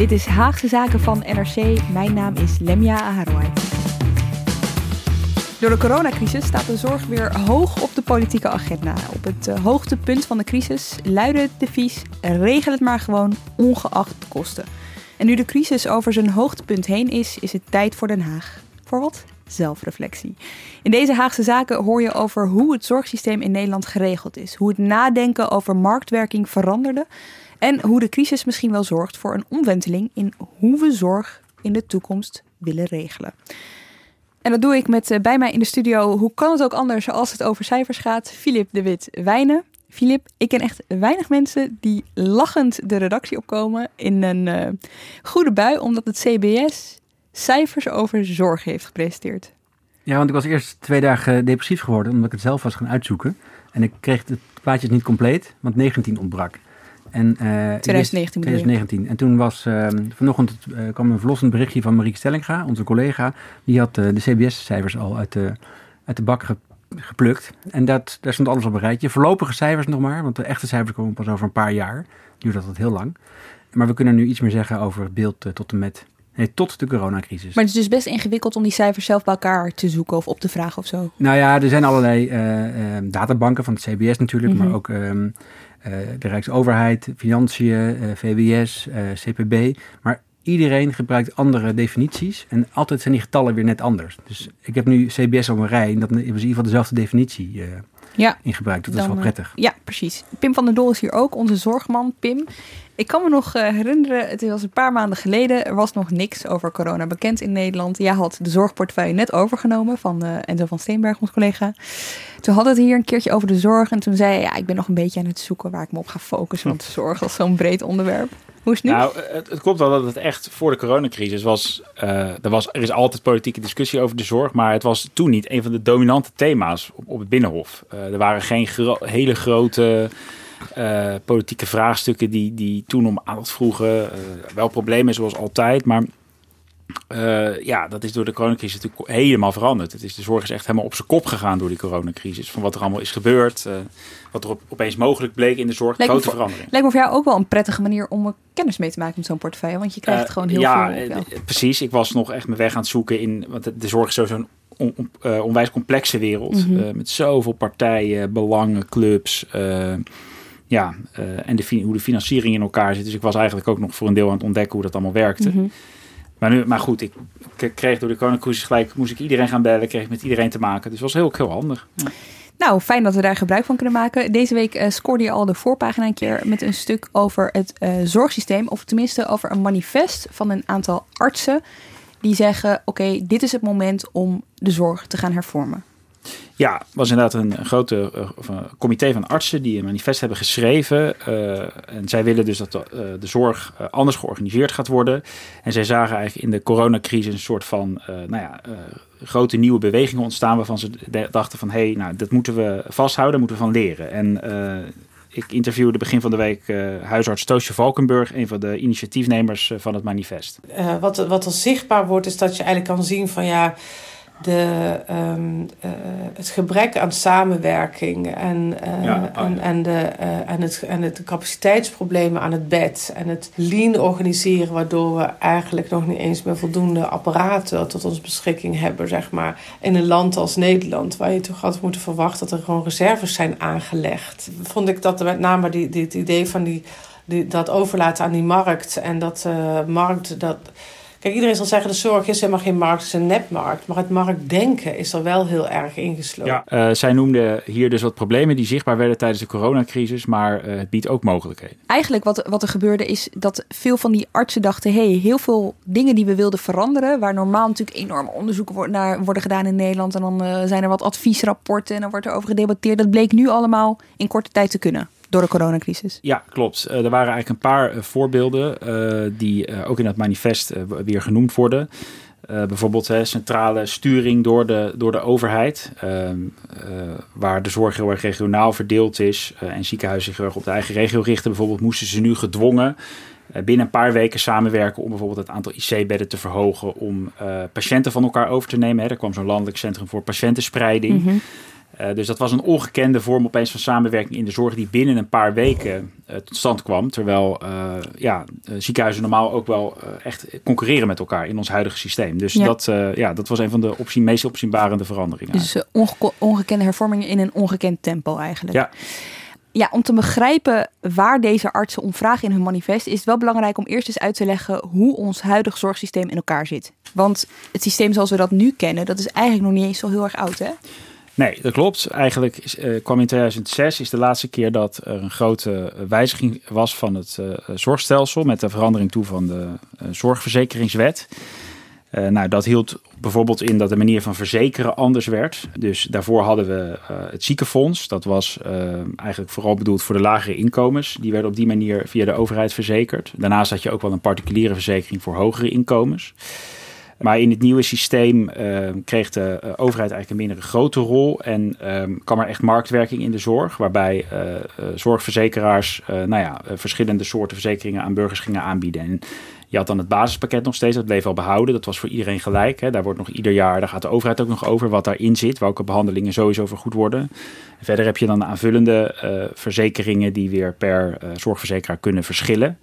Dit is Haagse Zaken van NRC. Mijn naam is Lemia Aharouai. Door de coronacrisis staat de zorg weer hoog op de politieke agenda. Op het uh, hoogtepunt van de crisis luidde het devies: regel het maar gewoon, ongeacht de kosten. En nu de crisis over zijn hoogtepunt heen is, is het tijd voor Den Haag. Voor wat? Zelfreflectie. In deze Haagse zaken hoor je over hoe het zorgsysteem in Nederland geregeld is, hoe het nadenken over marktwerking veranderde en hoe de crisis misschien wel zorgt voor een omwenteling in hoe we zorg in de toekomst willen regelen. En dat doe ik met uh, bij mij in de studio, hoe kan het ook anders als het over cijfers gaat, Filip de Wit Wijnen. Filip, ik ken echt weinig mensen die lachend de redactie opkomen in een uh, goede bui, omdat het CBS cijfers over zorg heeft gepresenteerd. Ja, want ik was eerst twee dagen depressief geworden, omdat ik het zelf was gaan uitzoeken. En ik kreeg het plaatje niet compleet, want 19 ontbrak. En, uh, 2019 2019. En toen was uh, vanochtend uh, kwam een verlossend berichtje van Marieke Stellinga, onze collega. Die had uh, de CBS-cijfers al uit de, uit de bak ge, geplukt. En dat, daar stond alles op een rijtje. Voorlopige cijfers nog maar, want de echte cijfers komen pas over een paar jaar. Duurt dat heel lang. Maar we kunnen nu iets meer zeggen over het beeld tot en met Nee, tot de coronacrisis. Maar het is dus best ingewikkeld om die cijfers zelf bij elkaar te zoeken of op te vragen of zo. Nou ja, er zijn allerlei uh, uh, databanken van het CBS natuurlijk, mm -hmm. maar ook um, uh, de Rijksoverheid, Financiën, VWS, CPB. Maar iedereen gebruikt andere definities en altijd zijn die getallen weer net anders. Dus ik heb nu CBS op een rij en dat is in ieder geval dezelfde definitie ja, in gebruikt. Dat dan, is wel prettig. Ja, precies. Pim van der Dol is hier ook, onze zorgman. Pim, ik kan me nog uh, herinneren, het was een paar maanden geleden, er was nog niks over corona bekend in Nederland. Jij had de zorgportefeuille net overgenomen van uh, Enzo van Steenberg, ons collega. Toen hadden we het hier een keertje over de zorg en toen zei hij, ja, ik ben nog een beetje aan het zoeken waar ik me op ga focussen, want zorg is zo'n breed onderwerp. Nou, het, het klopt wel dat het echt voor de coronacrisis was, uh, er was. Er is altijd politieke discussie over de zorg, maar het was toen niet een van de dominante thema's op, op het Binnenhof. er waren geen hele grote uh, politieke vraagstukken die, die toen om aandacht vroegen. Wel problemen zoals altijd, maar uh, ja, dat is door de coronacrisis natuurlijk helemaal veranderd. Het is, de zorg is echt helemaal op zijn kop gegaan door die coronacrisis. Van wat er allemaal is gebeurd, wat er op, opeens mogelijk bleek in de zorg, lijkt grote verandering. Lijkt me voor jou ook wel een prettige manier om kennis mee te maken met zo'n portefeuille, want je krijgt gewoon heel ja, veel. Ja, precies. Ik was nog echt mijn weg aan het zoeken in, want de, de zorg is sowieso een on, on, uh, onwijs complexe wereld. Mm -hmm. uh, met zoveel partijen, belangen, clubs. Uh, ja, uh, en de, hoe de financiering in elkaar zit. Dus ik was eigenlijk ook nog voor een deel aan het ontdekken hoe dat allemaal werkte. Mm -hmm. Maar, nu, maar goed, ik, kreeg door de coronacrisis gelijk, moest ik iedereen gaan bellen, kreeg met iedereen te maken. Dus was heel, heel handig. Nou, fijn dat we daar gebruik van kunnen maken. Deze week uh, scoorde je al de voorpagina een keer met een stuk over het uh, zorgsysteem. Of tenminste over een manifest van een aantal artsen. Die zeggen, oké, dit is het moment om de zorg te gaan hervormen. Ja, was inderdaad een, grote een comité van artsen die een manifest hebben geschreven. Uh, en zij willen dus dat de, uh, de zorg anders georganiseerd gaat worden. En zij zagen eigenlijk in de coronacrisis een soort van nou ja, grote nieuwe bewegingen ontstaan waarvan ze dachten van hé, hey, nou, dat moeten we vasthouden, moeten we van leren. En ik interviewde begin van de week huisarts Toosje Valkenburg, een van de initiatiefnemers van het manifest. Wat, wat er zichtbaar wordt, is dat je eigenlijk kan zien van ja. De, um, het gebrek aan samenwerking en, ja, en, en, de, en, het, en het capaciteitsproblemen aan het bed en het lean organiseren, waardoor we eigenlijk nog niet eens meer voldoende apparaten tot onze beschikking hebben, zeg maar. In een land als Nederland, waar je toch had moeten verwachten dat er gewoon reserves zijn aangelegd. Vond ik dat met name die, die, het idee van die, die, dat overlaten aan die markt en dat markt. Dat, Kijk, iedereen zal zeggen, de zorg is helemaal geen markt, het is een nepmarkt. Maar het marktdenken is er wel heel erg ingesloten. Ja, uh, zij noemde hier dus wat problemen die zichtbaar werden tijdens de coronacrisis. Maar uh, het biedt ook mogelijkheden. Eigenlijk wat, wat er gebeurde is dat veel van die artsen dachten... hé, hey, heel veel dingen die we wilden veranderen... waar normaal natuurlijk enorme onderzoeken naar worden gedaan in Nederland... en dan uh, zijn er wat adviesrapporten en dan wordt er over gedebatteerd. Dat bleek nu allemaal in korte tijd te kunnen. Door de coronacrisis. Ja, klopt. er waren eigenlijk een paar voorbeelden die ook in het manifest weer genoemd worden. bijvoorbeeld hè, centrale sturing door de, door de overheid, ehm, waar de zorg heel erg regionaal verdeeld is en ziekenhuizen zich erg op de eigen regio richten. Bijvoorbeeld moesten ze nu gedwongen eh, binnen een paar weken samenwerken om bijvoorbeeld het aantal IC-bedden te verhogen om patiënten van elkaar over te nemen. Hè. Er kwam zo'n landelijk centrum voor patiëntenspreiding. Mm dus dat was een ongekende vorm opeens van samenwerking in de zorg die binnen een paar weken tot stand kwam. Terwijl ja, ziekenhuizen normaal ook wel echt concurreren met elkaar in ons huidige systeem. Dus Dat, ja, dat was een van de optie, meest opzienbarende veranderingen. Dus ongekende hervormingen in een ongekend tempo eigenlijk. Ja ja, om te begrijpen waar deze artsen om vragen in hun manifest, is het wel belangrijk om eerst eens uit te leggen hoe ons huidige zorgsysteem in elkaar zit. Want het systeem zoals we dat nu kennen, dat is eigenlijk nog niet eens zo heel erg oud, hè? Nee, dat klopt. Eigenlijk uh, kwam in 2006 is de laatste keer dat er een grote wijziging was van het uh, zorgstelsel met de verandering toe van de zorgverzekeringswet. Nou, dat hield bijvoorbeeld in dat de manier van verzekeren anders werd. Dus daarvoor hadden we het ziekenfonds. Dat was eigenlijk vooral bedoeld voor de lagere inkomens. Die werden op die manier via de overheid verzekerd. Daarnaast had je ook wel een particuliere verzekering voor hogere inkomens. Maar in het nieuwe systeem kreeg de overheid eigenlijk een minder grote rol en kwam er echt marktwerking in de zorg, waarbij zorgverzekeraars nou ja, verschillende soorten verzekeringen aan burgers gingen aanbieden. En je had dan het basispakket nog steeds, dat bleef wel behouden. Dat was voor iedereen gelijk. Hè. Daar wordt nog ieder jaar, daar gaat de overheid ook nog over wat daarin zit, welke behandelingen sowieso vergoed worden. verder heb je dan aanvullende verzekeringen die weer per zorgverzekeraar kunnen verschillen.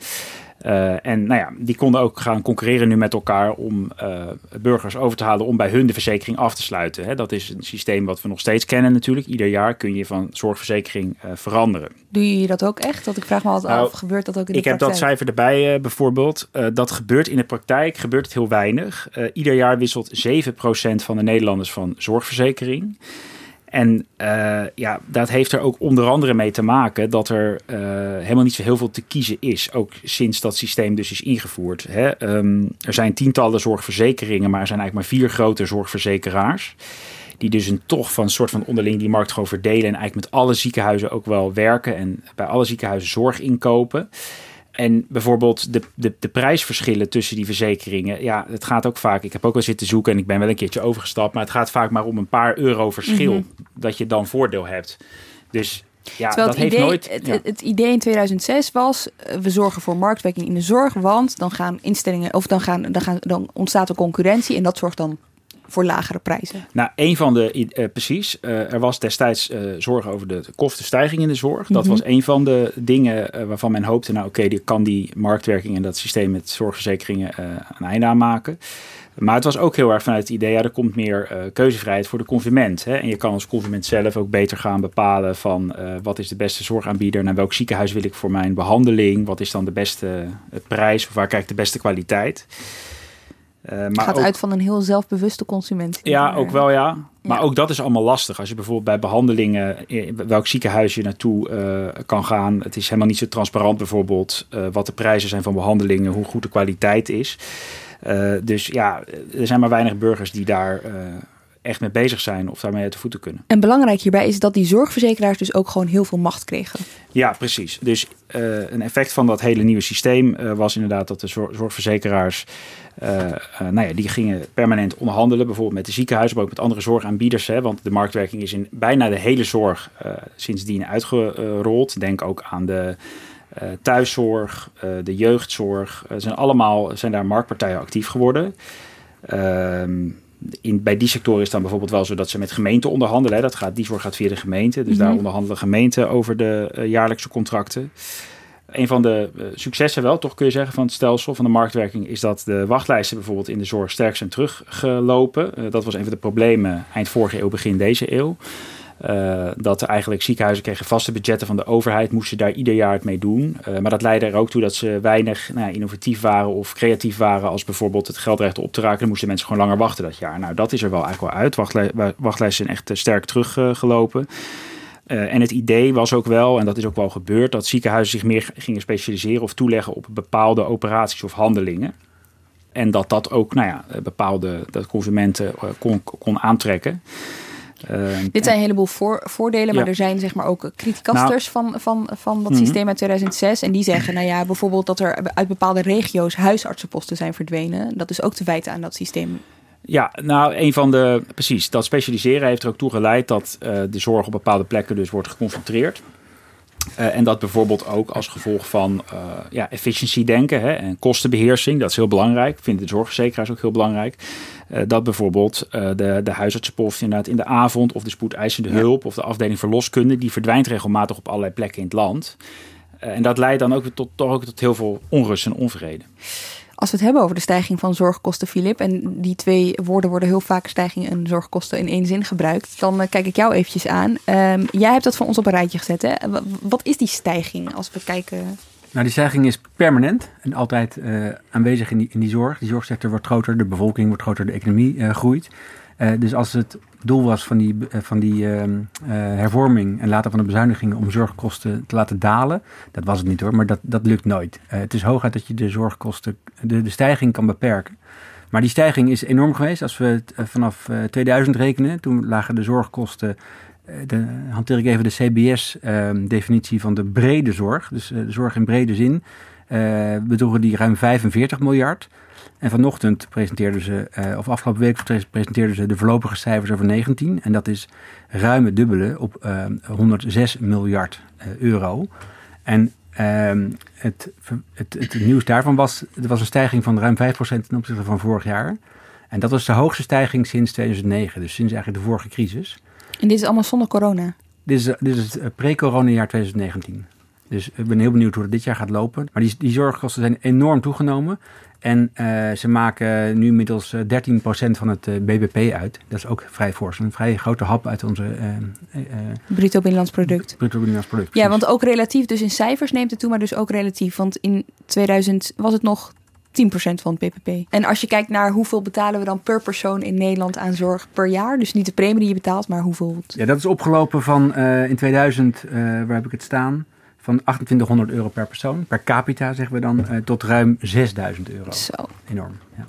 Uh, en nou ja, die konden ook gaan concurreren nu met elkaar om uh, burgers over te halen om bij hun de verzekering af te sluiten. Hè. Dat is een systeem wat we nog steeds kennen natuurlijk. Ieder jaar kun je van zorgverzekering uh, veranderen. Doe je dat ook echt? Dat ik vraag me altijd nou, af, gebeurt dat ook in de ik praktijk? Ik heb dat cijfer erbij bijvoorbeeld. dat gebeurt in de praktijk, gebeurt het heel weinig. ieder jaar wisselt 7% van de Nederlanders van zorgverzekering. En uh, ja, dat heeft er ook onder andere mee te maken dat er uh, helemaal niet zo heel veel te kiezen is. Ook sinds dat systeem dus is ingevoerd. Hè. Um, er zijn tientallen zorgverzekeringen, maar er zijn eigenlijk maar vier grote zorgverzekeraars. Die dus een toch van een soort van onderling die markt gewoon verdelen. En eigenlijk met alle ziekenhuizen ook wel werken. En bij alle ziekenhuizen zorg inkopen. En bijvoorbeeld de, de, de prijsverschillen tussen die verzekeringen. Ja, het gaat ook vaak. Ik heb ook wel zitten zoeken en ik ben wel een keertje overgestapt. Maar het gaat vaak maar om een paar euro verschil. Mhm. Dat je dan voordeel hebt. Dus ja, dat heeft idee, nooit. Het, het, idee in 2006 was: eh, we zorgen voor marktwerking in de zorg, want dan gaan instellingen of dan, gaan, dan, gaan, dan ontstaat er concurrentie en dat zorgt dan voor lagere prijzen? Nou, een van de, uh, precies. Uh, er was destijds uh, zorgen over de kostenstijging in de zorg. Dat mhm. was een van de dingen waarvan men hoopte, nou oké, okay, kan die marktwerking en dat systeem met zorgverzekeringen een einde aan maken. Maar het was ook heel erg vanuit het idee, ja, er komt meer uh, keuzevrijheid voor de consument. Hè? En je kan als consument zelf ook beter gaan bepalen van uh, wat is de beste zorgaanbieder, naar welk ziekenhuis wil ik voor mijn behandeling, wat is dan de beste prijs of waar krijg ik de beste kwaliteit. Uh, maar gaat uit van een heel zelfbewuste consument. Ja, ook wel ja. Maar ook dat is allemaal lastig. Als je bijvoorbeeld bij behandelingen, welk ziekenhuis je naartoe uh, kan gaan. Het is helemaal niet zo transparant bijvoorbeeld uh, wat de prijzen zijn van behandelingen, hoe goed de kwaliteit is. dus ja, er zijn maar weinig burgers die daar echt mee bezig zijn of daarmee uit de voeten kunnen. En belangrijk hierbij is dat die zorgverzekeraars dus ook gewoon heel veel macht kregen. Ja, precies. Dus uh, een effect van dat hele nieuwe systeem uh, was inderdaad dat de zorgverzekeraars, uh, nou ja, die gingen permanent onderhandelen, bijvoorbeeld met de ziekenhuizen, maar ook met andere zorgaanbieders. Hè, want de marktwerking is in bijna de hele zorg sindsdien uitgerold. Denk ook aan de thuiszorg, de jeugdzorg. zijn allemaal zijn daar marktpartijen actief geworden. In, bij die sectoren is het dan bijvoorbeeld wel zo dat ze met gemeenten onderhandelen. Hè. Dat gaat, die zorg gaat via de gemeente. Dus daar mhm. onderhandelen gemeenten over de uh, jaarlijkse contracten. Een van de uh, successen wel, toch kun je zeggen, van het stelsel van de marktwerking... is dat de wachtlijsten bijvoorbeeld in de zorg sterk zijn teruggelopen. Uh, dat was een van de problemen eind vorige eeuw, begin deze eeuw. Uh, dat eigenlijk ziekenhuizen kregen vaste budgetten van de overheid, moesten daar ieder jaar het mee doen. Uh, maar dat leidde er ook toe dat ze weinig nou, innovatief waren of creatief waren, als bijvoorbeeld het geldrecht op te raken. Dan moesten mensen gewoon langer wachten dat jaar. Nou, dat is er wel eigenlijk wel uit. Wachtlij wachtlijsten zijn echt uh, sterk teruggelopen. en het idee was ook wel, en dat is ook wel gebeurd, dat ziekenhuizen zich meer gingen specialiseren of toeleggen op bepaalde operaties of handelingen. En dat dat ook nou ja, bepaalde dat consumenten kon, kon aantrekken. Dit zijn een heleboel voor, voordelen, maar er zijn zeg maar ook kritiekasters nou, van, van, van dat mhm. systeem uit 2006. En die zeggen, nou ja, bijvoorbeeld dat er uit bepaalde regio's huisartsenposten zijn verdwenen. Dat is ook te wijten aan dat systeem. Ja, nou, een van de. Precies, dat specialiseren heeft er ook toe geleid dat uh, de zorg op bepaalde plekken dus wordt geconcentreerd. Uh, en dat bijvoorbeeld ook als gevolg van uh, ja, efficiëntie denken hè, en kostenbeheersing, dat is heel belangrijk. Vinden de zorgverzekeraars ook heel belangrijk. Uh, dat bijvoorbeeld de, de huisartsenpost inderdaad in de avond of de spoedeisende hulp of de afdeling verloskunde, die verdwijnt regelmatig op allerlei plekken in het land. en dat leidt dan ook tot, toch ook tot heel veel onrust en onvrede. Als we het hebben over de stijging van zorgkosten, Filip, en die twee woorden worden heel vaak stijging en zorgkosten in één zin gebruikt, dan kijk ik jou eventjes aan. Um, jij hebt dat voor ons op een rijtje gezet. Hè? Wat is die stijging als we kijken? Nou, die stijging is permanent en altijd uh, aanwezig in die, in die zorg. Die zorgsector wordt groter, de bevolking wordt groter, de economie uh, groeit. Uh, dus als het doel was van die, van die uh, hervorming en later van de bezuinigingen om zorgkosten te laten dalen, dat was het niet hoor, maar dat, dat lukt nooit. het is hooguit dat je de zorgkosten, de, de stijging kan beperken. Maar die stijging is enorm geweest. Als we het vanaf 2000 rekenen, toen lagen de zorgkosten, de, hanteer ik even de CBS-definitie van de brede zorg, dus de zorg in brede zin, bedroegen die ruim 45 miljard. En vanochtend presenteerden ze, of afgelopen week presenteerden ze de voorlopige cijfers over 19. En dat is ruim het dubbele op uh, eh, 106 miljard uh, euro. En ehm, het, het, het, nieuws daarvan was, er was een stijging van ruim 5% ten opzichte van vorig jaar. En dat was de hoogste stijging sinds 2009, dus sinds eigenlijk de vorige crisis. En dit is allemaal zonder corona? Dit is, dit is het pre-corona jaar 2019. Dus ik ben heel benieuwd hoe het dit jaar gaat lopen. Maar die, die zorgkosten zijn enorm toegenomen. En uh, ze maken nu inmiddels 13% eh, van het uh, eh, BBP uit. Dat is ook vrij fors. Een vrij grote hap uit onze... bruto binnenlands product. Bruto binnenlands product, Ja, want ook relatief, dus in cijfers neemt het toe, maar dus ook relatief. Want in 2000 was het nog 10% van het BBP. En als je kijkt naar hoeveel betalen we dan per persoon in Nederland aan zorg per jaar. Dus niet de premie die je betaalt, maar hoeveel... Ja, dat is opgelopen van in 2000, waar heb ik het staan van 2800 euro per persoon, per capita zeggen we dan, uh, tot ruim 6000 euro. Zo. Enorm. Ja.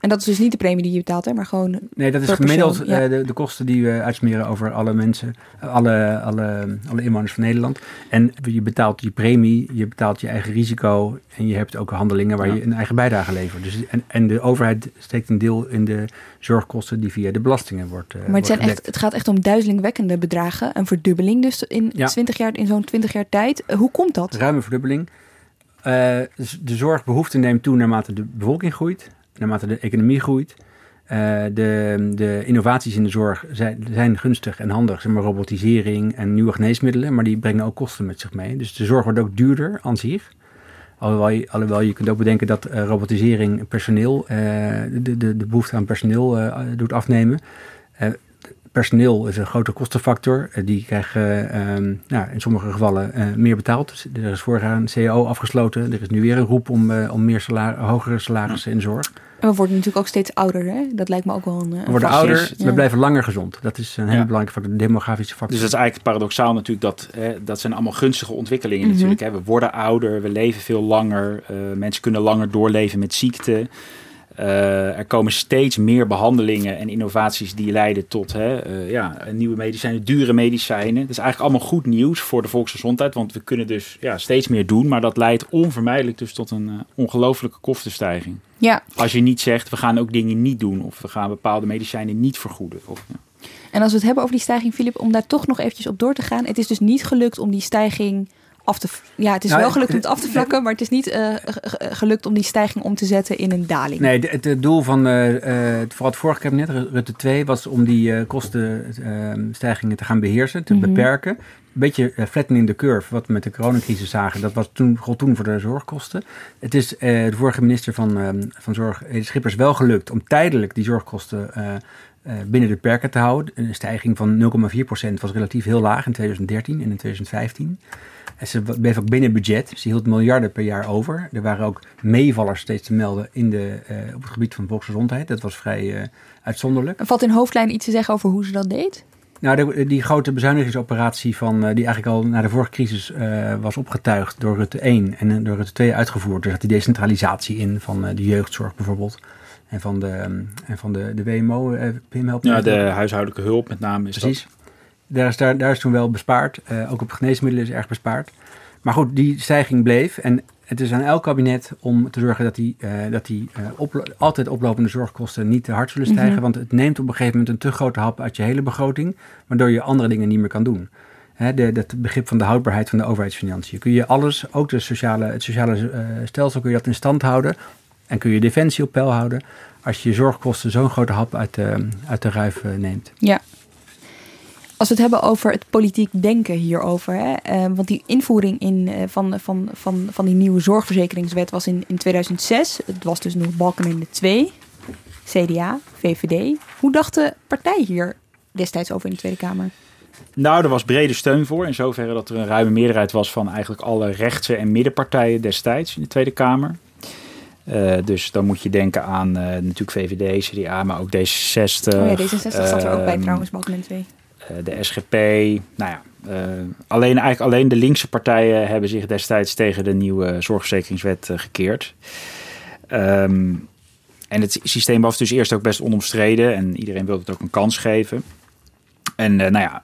En dat is dus niet de premie die je betaalt, hè, maar gewoon. Nee, dat is gemiddeld uh, de, de, kosten die we uitsmeren over alle mensen, alle, alle, alle inwoners van Nederland. En je betaalt je premie, je betaalt je eigen risico en je hebt ook handelingen waar je een eigen bijdrage levert. Dus, en, en de overheid steekt een deel in de zorgkosten die via de belastingen wordt. Uh, maar het, zijn echt, het gaat echt om duizelingwekkende bedragen. Een verdubbeling dus in, 20 jaar, in zo'n 20 jaar tijd. hoe komt dat? Ruime verdubbeling. Uh, de zorgbehoefte neemt toe naarmate de bevolking groeit naarmate de economie groeit. Uh, de, de, innovaties in de zorg zijn, zijn, gunstig en handig, zeg maar robotisering en nieuwe geneesmiddelen, maar die brengen ook kosten met zich mee. Dus de zorg wordt ook duurder aan zich. Alhoewel je, alhoewel je kunt ook bedenken dat uh, robotisering personeel, uh, de, de, de behoefte aan personeel doet afnemen personeel is een grote kostenfactor. Eh, die krijgen ehm, nou, in sommige gevallen meer betaald. Dus er is vorig jaar een CAO afgesloten. Er is nu weer een roep om, om meer salar hogere salarissen in zorg. En we worden natuurlijk ook steeds ouder. Hè? Dat lijkt me ook wel een. We worden ouder, we blijven langer gezond. Dat is een hele belangrijke factor, de demografische factor. Dus dat is eigenlijk paradoxaal natuurlijk. Dat, hè, dat zijn allemaal gunstige ontwikkelingen mm natuurlijk. Hè. We worden ouder, we leven veel langer. mensen kunnen langer doorleven met ziekte. Uh, er komen steeds meer behandelingen en innovaties die leiden tot hè, uh, ja, nieuwe medicijnen, dure medicijnen. Dat is eigenlijk allemaal goed nieuws voor de volksgezondheid, want we kunnen dus ja, steeds meer doen, maar dat leidt onvermijdelijk dus tot een uh, ongelofelijke kostenstijging. Ja. Als je niet zegt, we gaan ook dingen niet doen of we gaan bepaalde medicijnen niet vergoeden. Of, ja. En als we het hebben over die stijging, Filip, om daar toch nog eventjes op door te gaan. Het is dus niet gelukt om die stijging af te... Ja, het is nou, wel gelukt om het af te vlakken, maar het is niet uh, gelukt om die stijging om te zetten in een daling. Nee, het, het doel van uh, vooral het vorige kabinet, Rutte 2, was om die uh, kostenstijgingen te gaan beheersen, te mm -hmm. beperken. Een beetje flattening the curve, wat we met de coronacrisis zagen. Dat was toen, toen voor de zorgkosten. Het is de vorige minister van, van Zorg, Schippers, wel gelukt om tijdelijk die zorgkosten binnen de perken te houden. Een stijging van 0,4% was relatief heel laag in 2013 en in 2015. En ze bleef ook binnen budget. Ze hield miljarden per jaar over. Er waren ook meevallers steeds te melden in de, uh, op het gebied van volksgezondheid. Dat was vrij uh, uitzonderlijk. Valt in hoofdlijn iets te zeggen over hoe ze dat deed? Nou, de, die grote bezuinigingsoperatie van, uh, die eigenlijk al na de vorige crisis was opgetuigd door Rutte 1 en door Rutte 2 uitgevoerd. Er zat die decentralisatie in van de jeugdzorg bijvoorbeeld. En van de, en van de, de WMO. Uh, Pim helpt Ja, de huishoudelijke hulp met name is Precies. Daar is, daar, daar is toen wel bespaard. ook op geneesmiddelen is erg bespaard. Maar goed, die stijging bleef. En het is aan elk kabinet om te zorgen dat die, dat die altijd oplopende zorgkosten niet te hard zullen stijgen. Mhm. Want het neemt op een gegeven moment een te grote hap uit je hele begroting. Waardoor je andere dingen niet meer kan doen. Hè, de, dat begrip van de houdbaarheid van de overheidsfinanciën. Kun je alles, ook de sociale, het sociale stelsel, kun je dat in stand houden. En kun je defensie op peil houden als je je zorgkosten zo'n grote hap uit de, uit de ruif eh, neemt. Ja. Als we het hebben over het politiek denken hierover. Hè, eh, want die invoering in, uh, van, van, van, van die nieuwe zorgverzekeringswet was in, in 2006. Het was dus nog Balkenende 2. CDA, VVD. Hoe dacht de partij hier destijds over in de Tweede Kamer? Nou, er was brede steun voor. In zoverre dat er een ruime meerderheid was van eigenlijk alle rechtse en middenpartijen destijds in de Tweede Kamer. Uh, dus dan moet je denken aan uh, natuurlijk VVD, CDA, maar ook D66. Oh ja, D66 zat er ook bij trouwens, Balkenende 2. Uh, de SGP. Nou ja, alleen, eigenlijk alleen de linkse partijen hebben zich destijds tegen de nieuwe zorgverzekeringswet gekeerd. Um, en het systeem was dus eerst ook best onomstreden en iedereen wilde het ook een kans geven. En nou ja,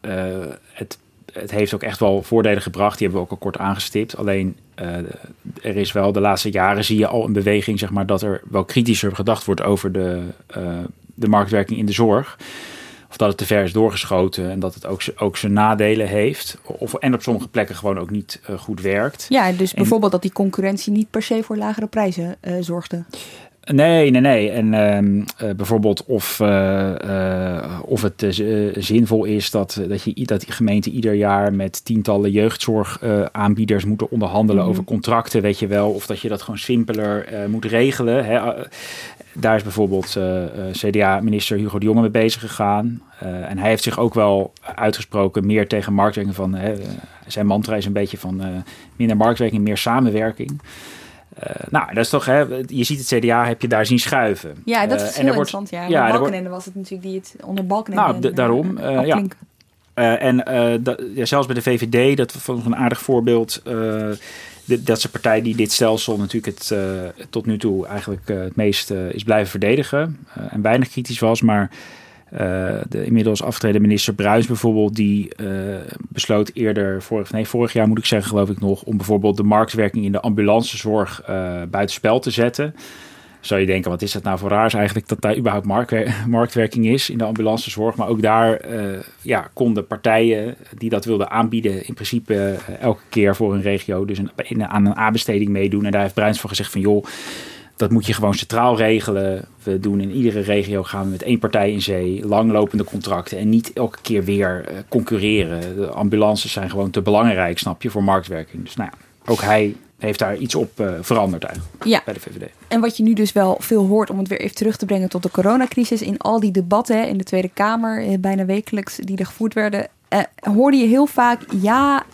het het heeft ook echt wel voordelen gebracht. Die hebben we ook al kort aangestipt. Alleen uh, er is wel de laatste jaren zie je al een beweging, zeg maar, dat er wel kritischer gedacht wordt over de, uh, de marktwerking in de zorg. Of dat het te ver is doorgeschoten en dat het ook, ook zijn nadelen heeft. Of, en op sommige plekken gewoon ook niet uh, goed werkt. Ja, dus bijvoorbeeld dat die concurrentie niet per se voor lagere prijzen zorgde. Nee, nee, nee. En uh, bijvoorbeeld of, uh, uh, of het zinvol is dat, dat, je, dat die gemeente ieder jaar met tientallen jeugdzorgaanbieders moeten onderhandelen mm over contracten, weet je wel. Of dat je dat gewoon simpeler moet regelen. Hè. Daar is bijvoorbeeld CDA-minister Hugo de Jonge mee bezig gegaan. en hij heeft zich ook wel uitgesproken meer tegen marktwerking van... zijn mantra is een beetje van minder marktwerking, meer samenwerking. Uh, nou, dat is toch, hè, je ziet het CDA, heb je daar zien schuiven. Ja, dat is uh, heel interessant. Ja, ja Balkenende was het natuurlijk die het onder Balkenende... Nou, daarom, uh, ja. en ja, zelfs bij de VVD, dat was een aardig voorbeeld... Dat is een partij die dit stelsel natuurlijk het, tot nu toe eigenlijk het meest is blijven verdedigen. en weinig kritisch was, maar de inmiddels afgetreden minister Bruis bijvoorbeeld, die uh, besloot eerder, vorig, nee, vorig jaar moet ik zeggen, geloof ik nog, om bijvoorbeeld de marktwerking in de ambulancezorg uh, buitenspel te zetten. Zou je denken, wat is dat nou voor raars eigenlijk dat daar überhaupt marktwer marktwerking is in de ambulancezorg. Maar ook daar ja, konden partijen die dat wilden aanbieden, in principe elke keer voor een regio, dus een, aan een A-besteding meedoen. En daar heeft Bruins voor gezegd van joh dat moet je gewoon centraal regelen. We doen in iedere regio gaan we met één partij in zee, langlopende contracten en niet elke keer weer uh, concurreren. De ambulances zijn gewoon te belangrijk, snap je, voor marktwerking. Dus nou ja, ook hij heeft daar iets op uh, veranderd eigenlijk ja. bij de VVD. En wat je nu dus wel veel hoort, om het weer even terug te brengen tot de coronacrisis, in al die debatten in de Tweede Kamer, eh, bijna wekelijks, die er gevoerd werden, hoorde je heel vaak, ja,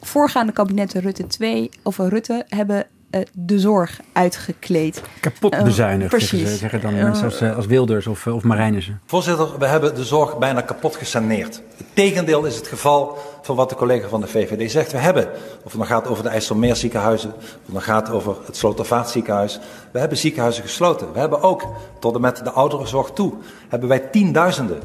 voorgaande kabinetten Rutte 2 of Rutte hebben uh, de zorg uitgekleed. Kapot eh, bezuinigd, uh, precies. zeggen, dan mensen als, eh, als Wilders of, of Marijnissen. Voorzitter, we hebben de zorg bijna kapot gesaneerd. Het tegendeel is het geval van wat de collega van de VVD zegt. We hebben, of het dan gaat over de IJsselmeerziekenhuizen, of het dan gaat over het Slotervaartziekenhuis. We hebben ziekenhuizen gesloten. We hebben ook, tot en met de ouderenzorg toe, hebben wij tienduizenden,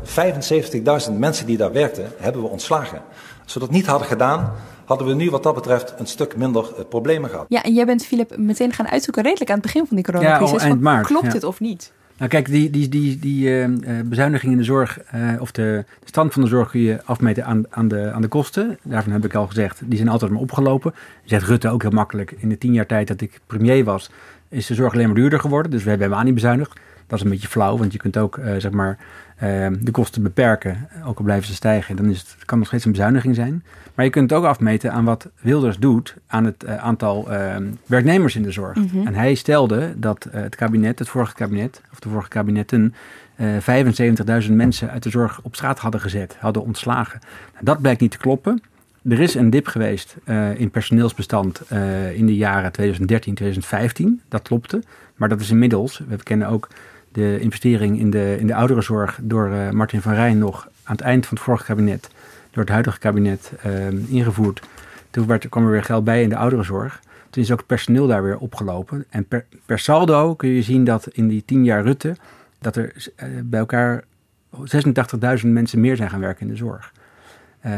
75.000 mensen die daar werkten, hebben we ontslagen. Als we dat niet hadden gedaan, hadden we nu wat dat betreft een stuk minder uh, problemen gehad. Ja, en jij bent, Filip, meteen gaan uitzoeken redelijk aan het begin van die coronacrisis. Ja, eind maart, klopt ja. het of niet? Nou kijk, die, die, die, die uh, bezuiniging in de zorg, uh, of de, de, stand van de zorg kun je afmeten aan, aan, de, aan de kosten. Daarvan heb ik al gezegd, die zijn altijd maar opgelopen. Zegt Rutte ook heel makkelijk. In de tien jaar tijd dat ik premier was, is de zorg alleen maar duurder geworden. Dus we hebben helemaal niet bezuinigd. Dat is een beetje flauw, want je kunt ook zeg maar Ehm, de kosten beperken, ook al blijven ze stijgen, dan is het, kan nog steeds een bezuiniging zijn. Maar je kunt het ook afmeten aan wat Wilders doet aan het uh, aantal ehm, werknemers in de zorg. Mhm. En hij stelde dat uh, het kabinet, het vorige kabinet, of de vorige kabinetten, uh, eh, 75.000 mensen uit de zorg op straat hadden gezet, hadden ontslagen. Nou, dat blijkt niet te kloppen. Er is een dip geweest in personeelsbestand in de jaren 2013, 2015. Dat klopte. Maar dat is inmiddels, we kennen ook de investering in de, in de ouderenzorg door uh, Martin van Rijn nog aan het eind van het vorige kabinet, door het huidige kabinet uh, ingevoerd. Toen kwam er weer geld bij in de ouderenzorg. Toen is ook het personeel daar weer opgelopen. En per, saldo kun je zien dat in die tien jaar Rutte, dat er uh, bij elkaar 86.000 mensen meer zijn gaan werken in de zorg.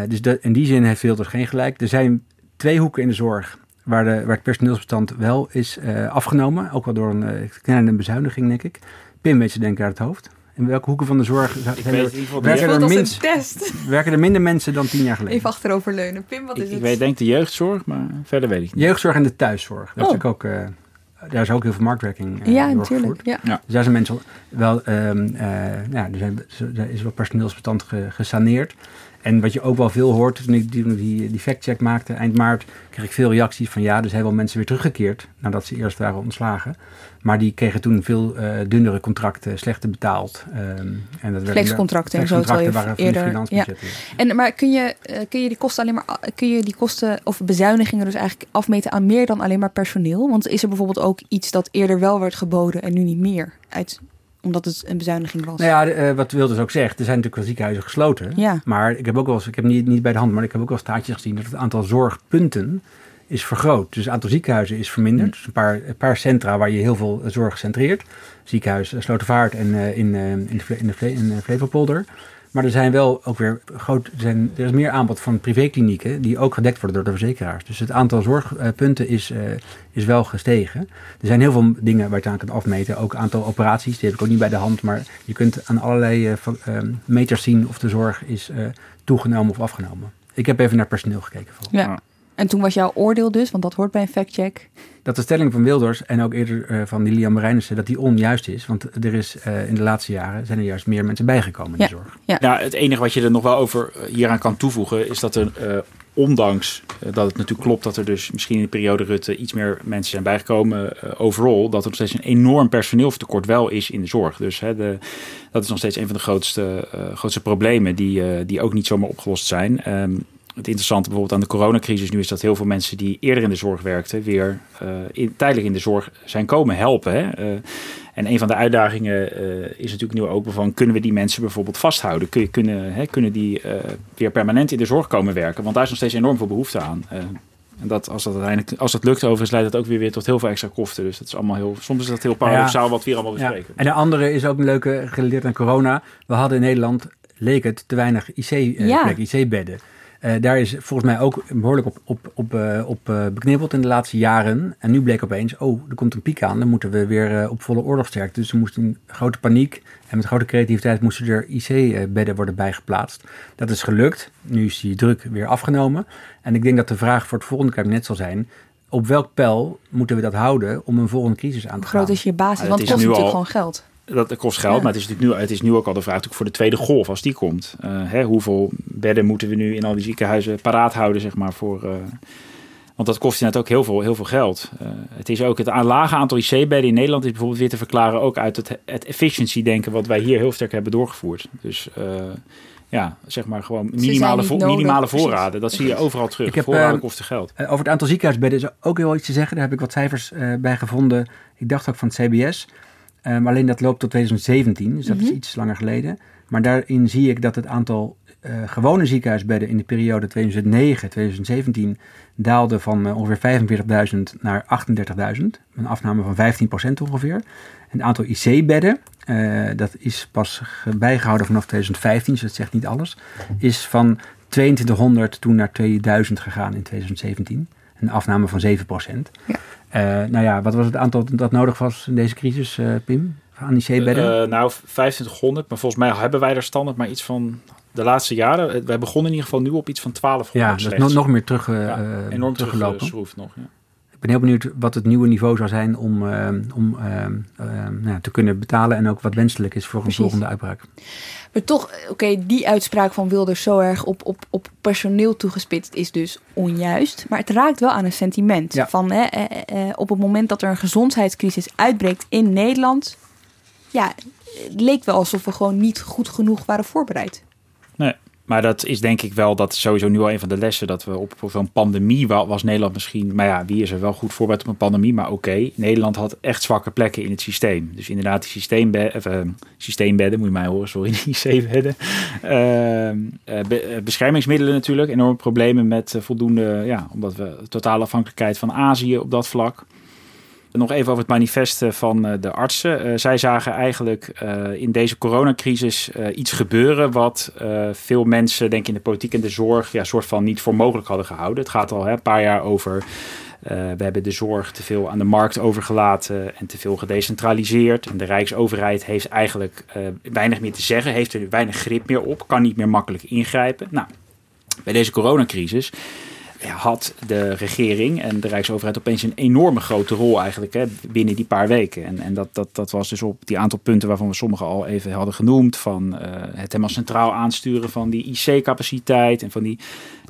Dus dat, in die zin heeft Wilders geen gelijk. Er zijn twee hoeken in de zorg waar, de, waar het personeelsbestand wel is afgenomen. Ook wel door een kleine bezuiniging, denk ik. Pim weet je denk ik uit het hoofd. In welke hoeken van de zorg er, werken, er minst, werken er minder mensen dan tien jaar geleden? Even achteroverleunen. Pim, wat is ik, het? Ik weet denk de jeugdzorg, maar verder weet ik niet. Jeugdzorg en de thuiszorg. Dat oh. is ook, uh, daar is ook heel veel marktwerking uh, Ja, natuurlijk. Ja. ja. Dus daar zijn mensen wel, um, uh, ja, er, zijn, er is wel personeelsbestand ge, gesaneerd. En wat je ook wel veel hoort, toen ik die, die, die fact-check maakte eind maart, kreeg ik veel reacties van ja, er zijn wel mensen weer teruggekeerd nadat ze eerst waren ontslagen. Maar die kregen toen veel uh, dunnere contracten, slechter betaald. Um, en dat Flexcontracten en zo. Flexcontracten waren eerder, ja. En, maar kun je, uh, kun je die kosten alleen maar, kun je die kosten of bezuinigingen dus eigenlijk afmeten aan meer dan alleen maar personeel? Want is er bijvoorbeeld ook iets dat eerder wel werd geboden en nu niet meer? Uit omdat het een bezuiniging was. Nou ja, uh, wat Wilders ook zegt, er zijn natuurlijk wel ziekenhuizen gesloten. Ja. Maar ik heb ook wel eens, ik heb niet, niet bij de hand, maar ik heb ook wel staatjes gezien dat het aantal zorgpunten is vergroot. Dus het aantal ziekenhuizen is verminderd. Dus een paar, een paar centra waar je heel veel zorg centreert. Ziekenhuis Slotervaart en uh, in, uh, in, de, in, de, in de Flevopolder. Maar er zijn wel ook weer groot, er, zijn, er is meer aanbod van privéklinieken die ook gedekt worden door de verzekeraars. Dus het aantal zorgpunten is, uh, is wel gestegen. Er zijn heel veel dingen waar je het aan kunt afmeten. Ook aantal operaties, die heb ik ook niet bij de hand. Maar je kunt aan allerlei uh, uh, meters zien of de zorg is toegenomen of afgenomen. Ik heb even naar personeel gekeken. Vooral. Ja. En toen was jouw oordeel dus, want dat hoort bij een factcheck. Dat de stelling van Wilders en ook eerder uh, van Lilian Marijnissen, dat die onjuist is. Want er is uh, in de laatste jaren zijn er juist meer mensen bijgekomen in ja. de zorg. Ja. Nou, het enige wat je er nog wel over hieraan kan toevoegen, is dat er uh, ondanks dat het natuurlijk klopt dat er dus misschien in de periode Rutte iets meer mensen zijn bijgekomen overal, dat er nog steeds een enorm personeelstekort wel is in de zorg. Dus hè, de, dat is nog steeds een van de grootste, grootste problemen die, die ook niet zomaar opgelost zijn. Um, het interessante bijvoorbeeld aan de coronacrisis nu is dat heel veel mensen die eerder in de zorg werkten, weer uh, in, tijdelijk in de zorg zijn komen helpen. Hè? Uh, en een van de uitdagingen uh, is natuurlijk nu ook van kunnen we die mensen bijvoorbeeld vasthouden? Kun kunnen, hè, kunnen die weer permanent in de zorg komen werken? Want daar is nog steeds enorm veel behoefte aan. en dat, als dat uiteindelijk, als dat lukt overigens, leidt dat ook weer, weer tot heel veel extra kosten. Dus dat is allemaal heel, soms is dat heel paradoxaal ja, wat we hier allemaal bespreken. Ja. En de andere is ook een leuke, gerelateerd aan corona. We hadden in Nederland, leek het, te weinig ja. IC-bedden. Uh, daar is volgens mij ook behoorlijk op, op, op, uh, op uh, beknibbeld in de laatste jaren. En nu bleek opeens, oh, er komt een piek aan. Dan moeten we weer op volle oorlogsterkte. Dus er moest een grote paniek en met grote creativiteit moesten er IC-bedden worden bijgeplaatst. Dat is gelukt. Nu is die druk weer afgenomen. En ik denk dat de vraag voor het volgende kabinet zal zijn... op welk pijl moeten we dat houden om een volgende crisis aan te gaan? Groot is je basis, want het kost natuurlijk al... gewoon geld dat kost geld, ja. maar het is, natuurlijk nu, het is nu ook al de vraag voor de tweede golf, als die komt. Uh, hè, hoeveel bedden moeten we nu in al die ziekenhuizen paraat houden, zeg maar, voor... Uh, want dat kost inderdaad ook heel veel, heel veel geld. Uh, het is ook het lage aantal IC-bedden in Nederland is bijvoorbeeld weer te verklaren ook uit het, het efficiency-denken wat wij hier heel sterk hebben doorgevoerd. Dus ja, zeg maar gewoon minimale, vo nodig, minimale voorraden. Dat zie je overal terug. Ik heb, voorraden kosten geld. over het aantal ziekenhuisbedden is ook heel iets te zeggen. Daar heb ik wat cijfers bij gevonden. Ik dacht ook van het CBS. Um, alleen dat loopt tot 2017, dus dat mm -hmm. is iets langer geleden. Maar daarin zie ik dat het aantal uh, gewone ziekenhuisbedden in de periode 2009-2017 daalde van uh, ongeveer 45.000 naar 38.000. Een afname van 15% ongeveer. En het aantal IC-bedden, uh, dat is pas bijgehouden vanaf 2015, dus dat zegt niet alles, is van 2200 toen naar 2000 gegaan in 2017. Een afname van 7%. Ja. Uh, nou ja, wat was het aantal dat nodig was in deze crisis, uh, Pim? Aan IC-bedden? Uh, nou, 2500. Maar volgens mij hebben wij er standaard maar iets van de laatste jaren. Wij begonnen in ieder geval nu op iets van 1200. Ja, dat is nog meer terug, ja, enorm teruggelopen. Terug, nog, ja. Ik ben heel benieuwd wat het nieuwe niveau zou zijn om, om nou, te kunnen betalen. En ook wat wenselijk is voor Precies. een volgende uitbraak. Maar toch, oké, okay, die uitspraak van Wilders zo erg op, op, op personeel toegespitst is dus onjuist. Maar het raakt wel aan een sentiment. Ja. Van hè, eh, eh, op het moment dat er een gezondheidscrisis uitbreekt in Nederland. Ja, het leek wel alsof we gewoon niet goed genoeg waren voorbereid. Nee. Maar dat is denk ik wel, dat sowieso nu al een van de lessen, dat we op, zo'n pandemie was Nederland misschien, maar ja, wie is er wel goed voorbereid op een pandemie? Maar oké, Nederland had echt zwakke plekken in het systeem. Dus inderdaad, die systeembedden, uh, systeembedden moet je mij horen, sorry, IC-bedden. Uh, beschermingsmiddelen natuurlijk, enorme problemen met voldoende, ja, omdat we totale afhankelijkheid van Azië op dat vlak. Nog even over het manifest van eh, de artsen. Eh, zij zagen eigenlijk eh, in deze coronacrisis iets gebeuren wat veel mensen, denk ik, in de politiek en de zorg, ja, soort van niet voor mogelijk hadden gehouden. Het gaat al hè, een paar jaar over. we hebben de zorg te veel aan de markt overgelaten en te veel gedecentraliseerd. En de Rijksoverheid heeft eigenlijk weinig meer te zeggen, heeft er weinig grip meer op, kan niet meer makkelijk ingrijpen. Nou, bij deze coronacrisis had de regering en de Rijksoverheid opeens een enorme grote rol eigenlijk hè, binnen die paar weken. En, en dat, dat, dat was dus op die aantal punten waarvan we sommige al even hadden genoemd. Van uh, het helemaal centraal aansturen van die IC-capaciteit en van die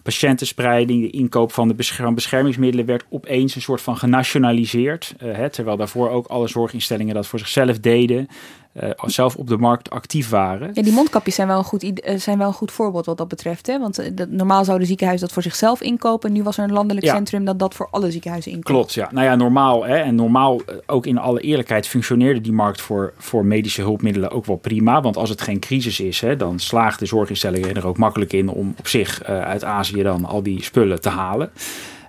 patiëntenspreiding. De inkoop van de beschermingsmiddelen werd opeens een soort van genationaliseerd. Uh, hè, terwijl daarvoor ook alle zorginstellingen dat voor zichzelf deden uh, zelf op de markt actief waren. Ja, die mondkapjes zijn wel een goed, eh, zijn wel een goed voorbeeld wat dat betreft. Hè? Want uh, dat, normaal zouden ziekenhuizen dat voor zichzelf inkopen. Nu was er een landelijk centrum dat dat voor alle ziekenhuizen inkoopt. Klopt, ja. Nou ja, normaal. Hè, en normaal, ook in alle eerlijkheid, functioneerde die markt voor, voor medische hulpmiddelen ook wel prima. Want als het geen crisis is, hè, dan slaagt de zorginstellingen er ook makkelijk in om op zich uit Azië dan al die spullen te halen.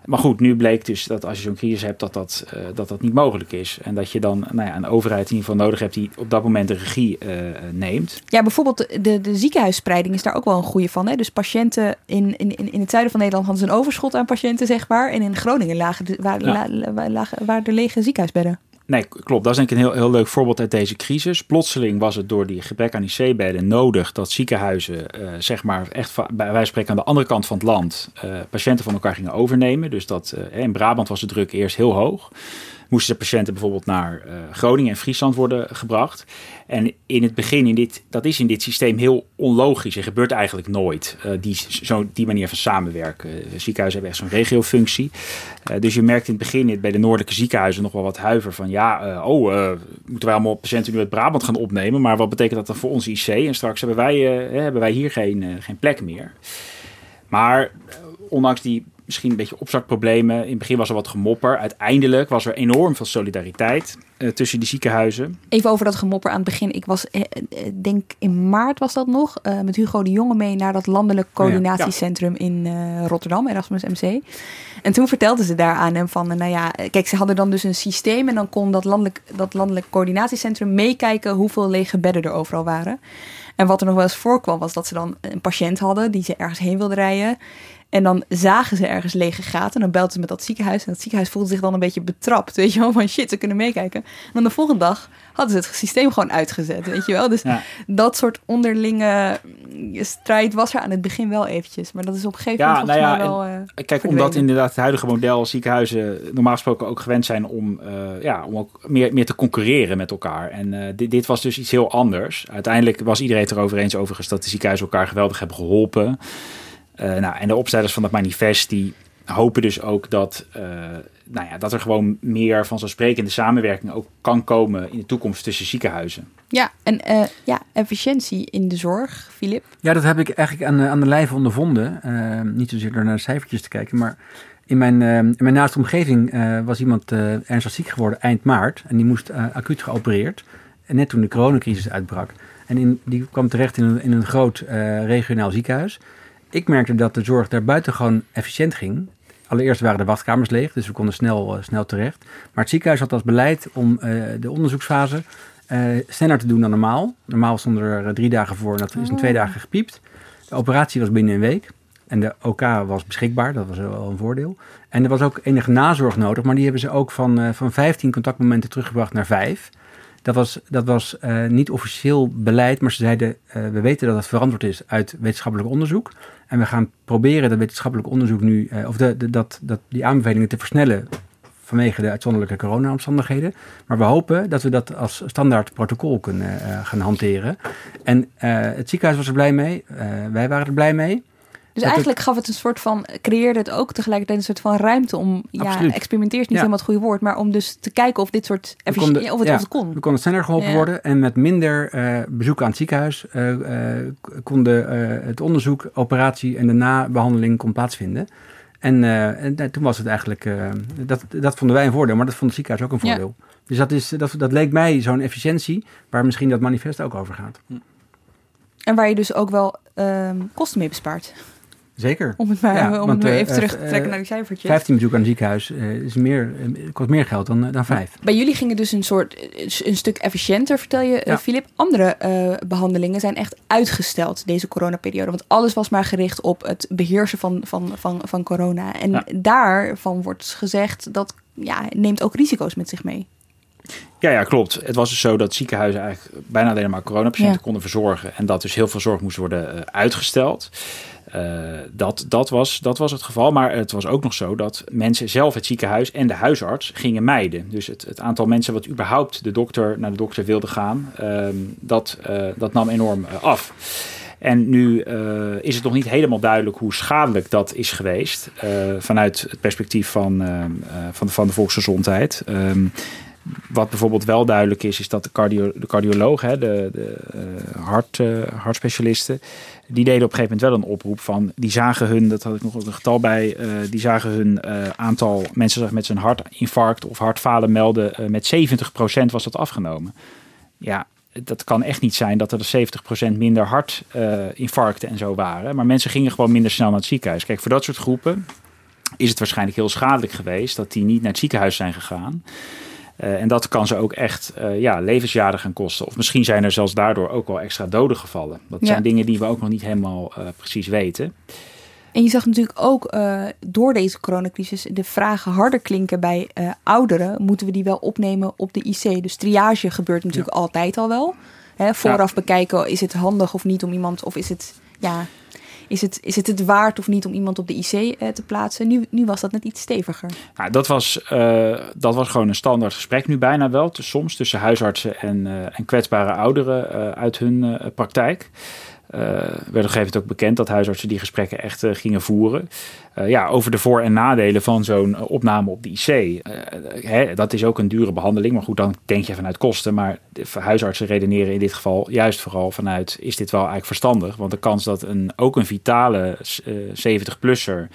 Maar goed, nu bleek dus dat als je zo'n crisis hebt, dat dat, uh, dat dat niet mogelijk is. En dat je dan nou ja, een overheid in ieder geval nodig hebt die op dat moment de regie uh, neemt. Ja, bijvoorbeeld de, de ziekenhuisspreiding is daar ook wel een goede van. Hè? Dus patiënten in, in, in het zuiden van Nederland hadden ze een overschot aan patiënten, zeg maar. En in Groningen lagen, de, ja. la, lagen, waren er lege ziekenhuisbedden. Nee, klopt. Dat is denk ik een heel, heel leuk voorbeeld uit deze crisis. Plotseling was het door die gebrek aan IC-bedden nodig dat ziekenhuizen, uh, zeg maar, echt bij wijze van spreken aan de andere kant van het land, uh, patiënten van elkaar gingen overnemen. Dus dat uh, in Brabant was de druk eerst heel hoog moesten de patiënten bijvoorbeeld naar uh, Groningen en Friesland worden gebracht. En in het begin, in dit, dat is in dit systeem heel onlogisch. Er gebeurt eigenlijk nooit uh, die, zo, die manier van samenwerken. Ziekenhuizen hebben echt zo'n regiofunctie. Dus je merkt in het begin bij de noordelijke ziekenhuizen nog wel wat huiver van... ja, oh, moeten wij allemaal patiënten nu uit Brabant gaan opnemen? Maar wat betekent dat dan voor ons IC? En straks hebben wij, hebben wij hier geen, geen plek meer. Maar ondanks die misschien een beetje opzakproblemen. In het begin was er wat gemopper. Uiteindelijk was er enorm veel solidariteit uh, tussen die ziekenhuizen. Even over dat gemopper aan het begin. Ik was, eh, denk in maart was dat nog, uh, met Hugo de Jonge mee naar dat landelijk coördinatiecentrum oh ja. Ja. in Rotterdam, Erasmus MC. En toen vertelden ze daar aan hem van, nou ja, kijk, ze hadden dan dus een systeem en dan kon dat landelijk, dat landelijk coördinatiecentrum meekijken hoeveel lege bedden er overal waren. En wat er nog wel eens voorkwam, was dat ze dan een patiënt hadden die ze ergens heen wilden rijden. En dan zagen ze ergens lege gaten. En dan belden ze met dat ziekenhuis. En dat ziekenhuis voelde zich dan een beetje betrapt. Weet je wel, van shit, ze kunnen meekijken. En dan de volgende dag hadden ze het systeem gewoon uitgezet. Weet je wel. Dus ja. dat soort onderlinge strijd was er aan het begin wel eventjes. Maar dat is op een gegeven moment nou ja, wel uh, Kijk, verdwenen. omdat inderdaad het huidige model ziekenhuizen normaal gesproken ook gewend zijn om, uh, ja, om ook meer, meer te concurreren met elkaar. En uh, dit, dit was dus iets heel anders. Uiteindelijk was iedereen het erover eens overigens dat de ziekenhuizen elkaar geweldig hebben geholpen. Uh, nou, en de opstellers van het manifest die hopen dus ook dat, uh, nou ja, dat er gewoon meer vanzelfsprekende samenwerking ook kan komen in de toekomst tussen ziekenhuizen. Ja, en uh, ja, efficiëntie in de zorg, Filip? Ja, dat heb ik eigenlijk aan, aan de lijve ondervonden. niet zozeer door naar de cijfertjes te kijken, maar in mijn, in mijn naaste omgeving was iemand ernstig ziek geworden eind maart. En die moest acuut geopereerd. En net toen de coronacrisis uitbrak. En in, die kwam terecht in een, in een groot regionaal ziekenhuis ik merkte dat de zorg daar buiten gewoon efficiënt ging. Allereerst waren de wachtkamers leeg, dus we konden snel, uh, snel terecht. Maar het ziekenhuis had als beleid om uh, de onderzoeksfase uh, sneller te doen dan normaal. Normaal stonden er drie dagen voor en dat is in twee dagen gepiept. De operatie was binnen een week. En de OK was beschikbaar, dat was wel een voordeel. En er was ook enige nazorg nodig, maar die hebben ze ook van, van 15 contactmomenten teruggebracht naar 5. Dat was, dat was uh, niet officieel beleid, maar ze zeiden: uh, we weten dat het verantwoord is uit wetenschappelijk onderzoek. En we gaan proberen dat wetenschappelijk onderzoek nu, uh, of de, dat, dat, die aanbevelingen te versnellen vanwege de uitzonderlijke corona-omstandigheden. Maar we hopen dat we dat als standaard protocol kunnen gaan hanteren. En het ziekenhuis was er blij mee, wij waren er blij mee. Dus eigenlijk gaf het een soort van, creëerde het ook tegelijkertijd een soort van ruimte om, ja, experimenteer is niet helemaal het goede woord, maar om dus te kijken of dit soort, konden, of, het, of het kon. We konden sneller geholpen worden en met minder uh, bezoek aan het ziekenhuis uh, uh, konden het onderzoek, operatie en de nabehandeling kon plaatsvinden. En, en toen was het eigenlijk, dat, dat vonden wij een voordeel, maar dat vond het ziekenhuis ook een voordeel. Dus dat, is, dat, dat leek mij zo'n efficiëntie, waar misschien dat manifest ook over gaat. En waar je dus ook wel ehm, kosten mee bespaart. Zeker. Om het maar om het weer even uh, terug te trekken uh, naar die cijfertjes. 15 bezoek aan het ziekenhuis uh, is meer, kost meer geld dan, dan 5. Bij jullie ging het dus een soort een stuk efficiënter, vertel je, Filip. Ja. Andere behandelingen zijn echt uitgesteld deze coronaperiode. Want alles was maar gericht op het beheersen van, van, van, van corona. En ja. daarvan wordt gezegd dat ja, neemt ook risico's met zich mee. Ja, ja, klopt. Het was dus zo dat ziekenhuizen eigenlijk bijna alleen maar coronapatiënten ja. konden verzorgen. En dat dus heel veel zorg moest worden uh, uitgesteld. Uh, dat, dat, was, dat was het geval. Maar het was ook nog zo dat mensen zelf het ziekenhuis en de huisarts gingen mijden. Dus het, het aantal mensen wat überhaupt de dokter naar de dokter wilde gaan, uh, dat, uh, dat nam enorm af. En nu is het nog niet helemaal duidelijk hoe schadelijk dat is geweest. Vanuit het perspectief van, uh, van, van de volksgezondheid. Um, wat bijvoorbeeld wel duidelijk is, is dat de, cardio, de cardioloog, de, de hart, hartspecialisten, die deden op een gegeven moment wel een oproep van, die zagen hun, dat had ik nog een getal bij, die zagen hun aantal mensen met zijn hartinfarct of hartfalen melden, met 70% was dat afgenomen. Ja, dat kan echt niet zijn dat er 70% minder hartinfarcten en zo waren. Maar mensen gingen gewoon minder snel naar het ziekenhuis. Kijk, voor dat soort groepen is het waarschijnlijk heel schadelijk geweest dat die niet naar het ziekenhuis zijn gegaan. Uh, en dat kan ze ook echt uh, ja, levensjaren gaan kosten. Of misschien zijn er zelfs daardoor ook wel extra doden gevallen. Dat ja. zijn dingen die we ook nog niet helemaal precies weten. En je zag natuurlijk ook door deze coronacrisis de vragen harder klinken bij ouderen. Moeten we die wel opnemen op de IC? Dus triage gebeurt natuurlijk ja. altijd al wel. Hè, vooraf ja. bekijken, is het handig of niet om iemand, of is het, ja, is het, is het het waard of niet om iemand op de IC uh, te plaatsen? Nu, nu was dat net iets steviger. Nou, dat, was, dat was gewoon een standaard gesprek nu bijna wel. Soms tussen huisartsen en, en kwetsbare ouderen uit hun praktijk. Uh, werd op een gegeven moment ook bekend dat huisartsen die gesprekken echt uh, gingen voeren. Uh, ja, over de voor- en nadelen van zo'n opname op de IC. Hè, dat is ook een dure behandeling, maar goed, dan denk je vanuit kosten. Maar huisartsen redeneren in dit geval juist vooral vanuit: is dit wel eigenlijk verstandig? Want de kans dat een, ook een vitale 70-plusser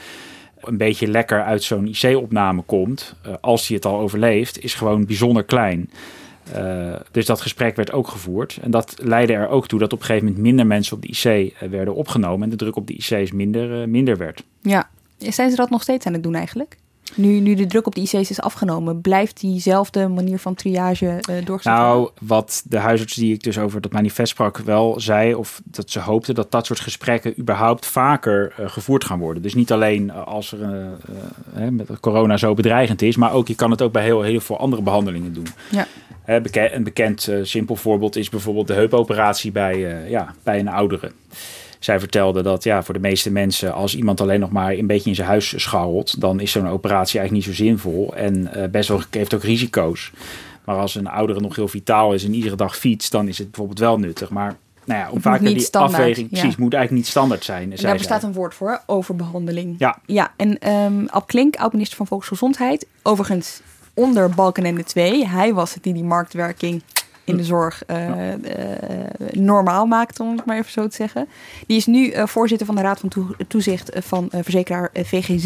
een beetje lekker uit zo'n IC-opname komt, als hij het al overleeft, is gewoon bijzonder klein. Uh, dus dat gesprek werd ook gevoerd. En dat leidde er ook toe dat op een gegeven moment minder mensen op de IC uh, werden opgenomen. En de druk op de IC's minder, uh, minder werd. Ja, zijn ze dat nog steeds aan het doen eigenlijk? Nu, nu de druk op de IC's is afgenomen, blijft diezelfde manier van triage uh, doorgezet Nou, wat de huisarts die ik dus over dat manifest sprak wel zei, of dat ze hoopten dat dat soort gesprekken überhaupt vaker uh, gevoerd gaan worden. Dus niet alleen als er uh, met corona zo bedreigend is, maar ook je kan het ook bij heel, heel veel andere behandelingen doen. Ja. Een bekend simpel voorbeeld is bijvoorbeeld de heupoperatie bij, ja, bij een oudere zij vertelde dat ja, voor de meeste mensen, als iemand alleen nog maar een beetje in zijn huis scharrelt, dan is zo'n operatie eigenlijk niet zo zinvol en uh, best wel heeft ook risico's. Maar als een oudere nog heel vitaal is en iedere dag fietst, dan is het bijvoorbeeld wel nuttig. Maar nou ja, om vaker die standaard, afweging, ja. precies, moet eigenlijk niet standaard zijn. Daar bestaat een woord voor, overbehandeling. Ja. Ja, en um, Ab Klink, oud-minister van Volksgezondheid, overigens onder Balkenende 2, hij was het die die marktwerking in de zorg uh, uh, normaal maakt, om het maar even zo te zeggen. Die is nu uh, voorzitter van de Raad van toe Toezicht van verzekeraar VGZ.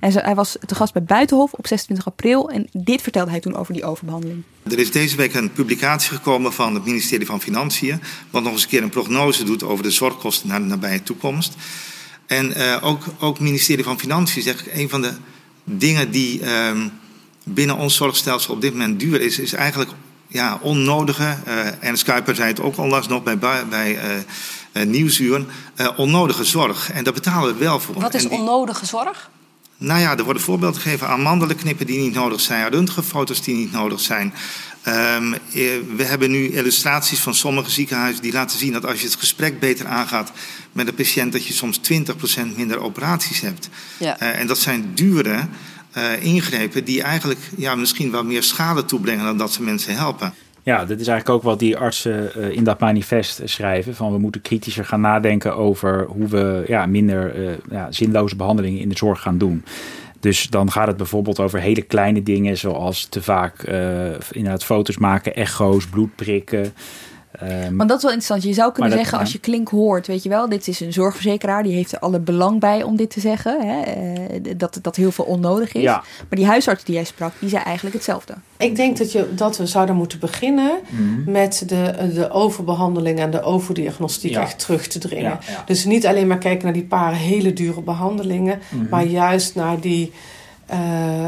En hij was te gast bij Buitenhof op 26 april. En dit vertelde hij toen over die overbehandeling. Er is deze week een publicatie gekomen van het ministerie van Financiën. Wat nog eens een keer een prognose doet over de zorgkosten naar de nabije toekomst. En ook, ook het ministerie van Financiën zegt een van de dingen die ehm, binnen ons zorgstelsel op dit moment duur is, is eigenlijk ja, onnodige, uh, Ernst Kuiper zei het ook onlangs nog bij, bij uh, uh, onnodige zorg. En daar betalen we wel voor. Wat is die, onnodige zorg? Nou ja, er worden voorbeelden gegeven aan mandelknippen die niet nodig zijn, röntgenfoto's die niet nodig zijn. Um, we hebben nu illustraties van sommige ziekenhuizen die laten zien dat als je het gesprek beter aangaat met de patiënt, dat je soms 20% minder operaties hebt. Ja. en dat zijn dure uh, ingrepen die eigenlijk ja, misschien wel meer schade toebrengen dan dat ze mensen helpen. Ja, dit is eigenlijk ook wat die artsen uh, in dat manifest schrijven. Van we moeten kritischer gaan nadenken over hoe we ja, minder uh, ja, zinloze behandelingen in de zorg gaan doen. Dus dan gaat het bijvoorbeeld over hele kleine dingen, zoals te vaak uh, inderdaad foto's maken, echo's, bloed prikken. Um, Want dat is wel interessant. Je zou kunnen zeggen, als je klink hoort, weet je wel, dit is een zorgverzekeraar, die heeft er alle belang bij om dit te zeggen. Hè, uh, dat, dat heel veel onnodig is. Ja. Maar die huisarts die jij sprak, die zei eigenlijk hetzelfde. Ik denk dat, je, dat we zouden moeten beginnen mm. met de, de overbehandeling en de overdiagnostiek ja. echt terug te dringen. Ja, dus niet alleen maar kijken naar die paar hele dure behandelingen, mm. maar juist naar die, uh,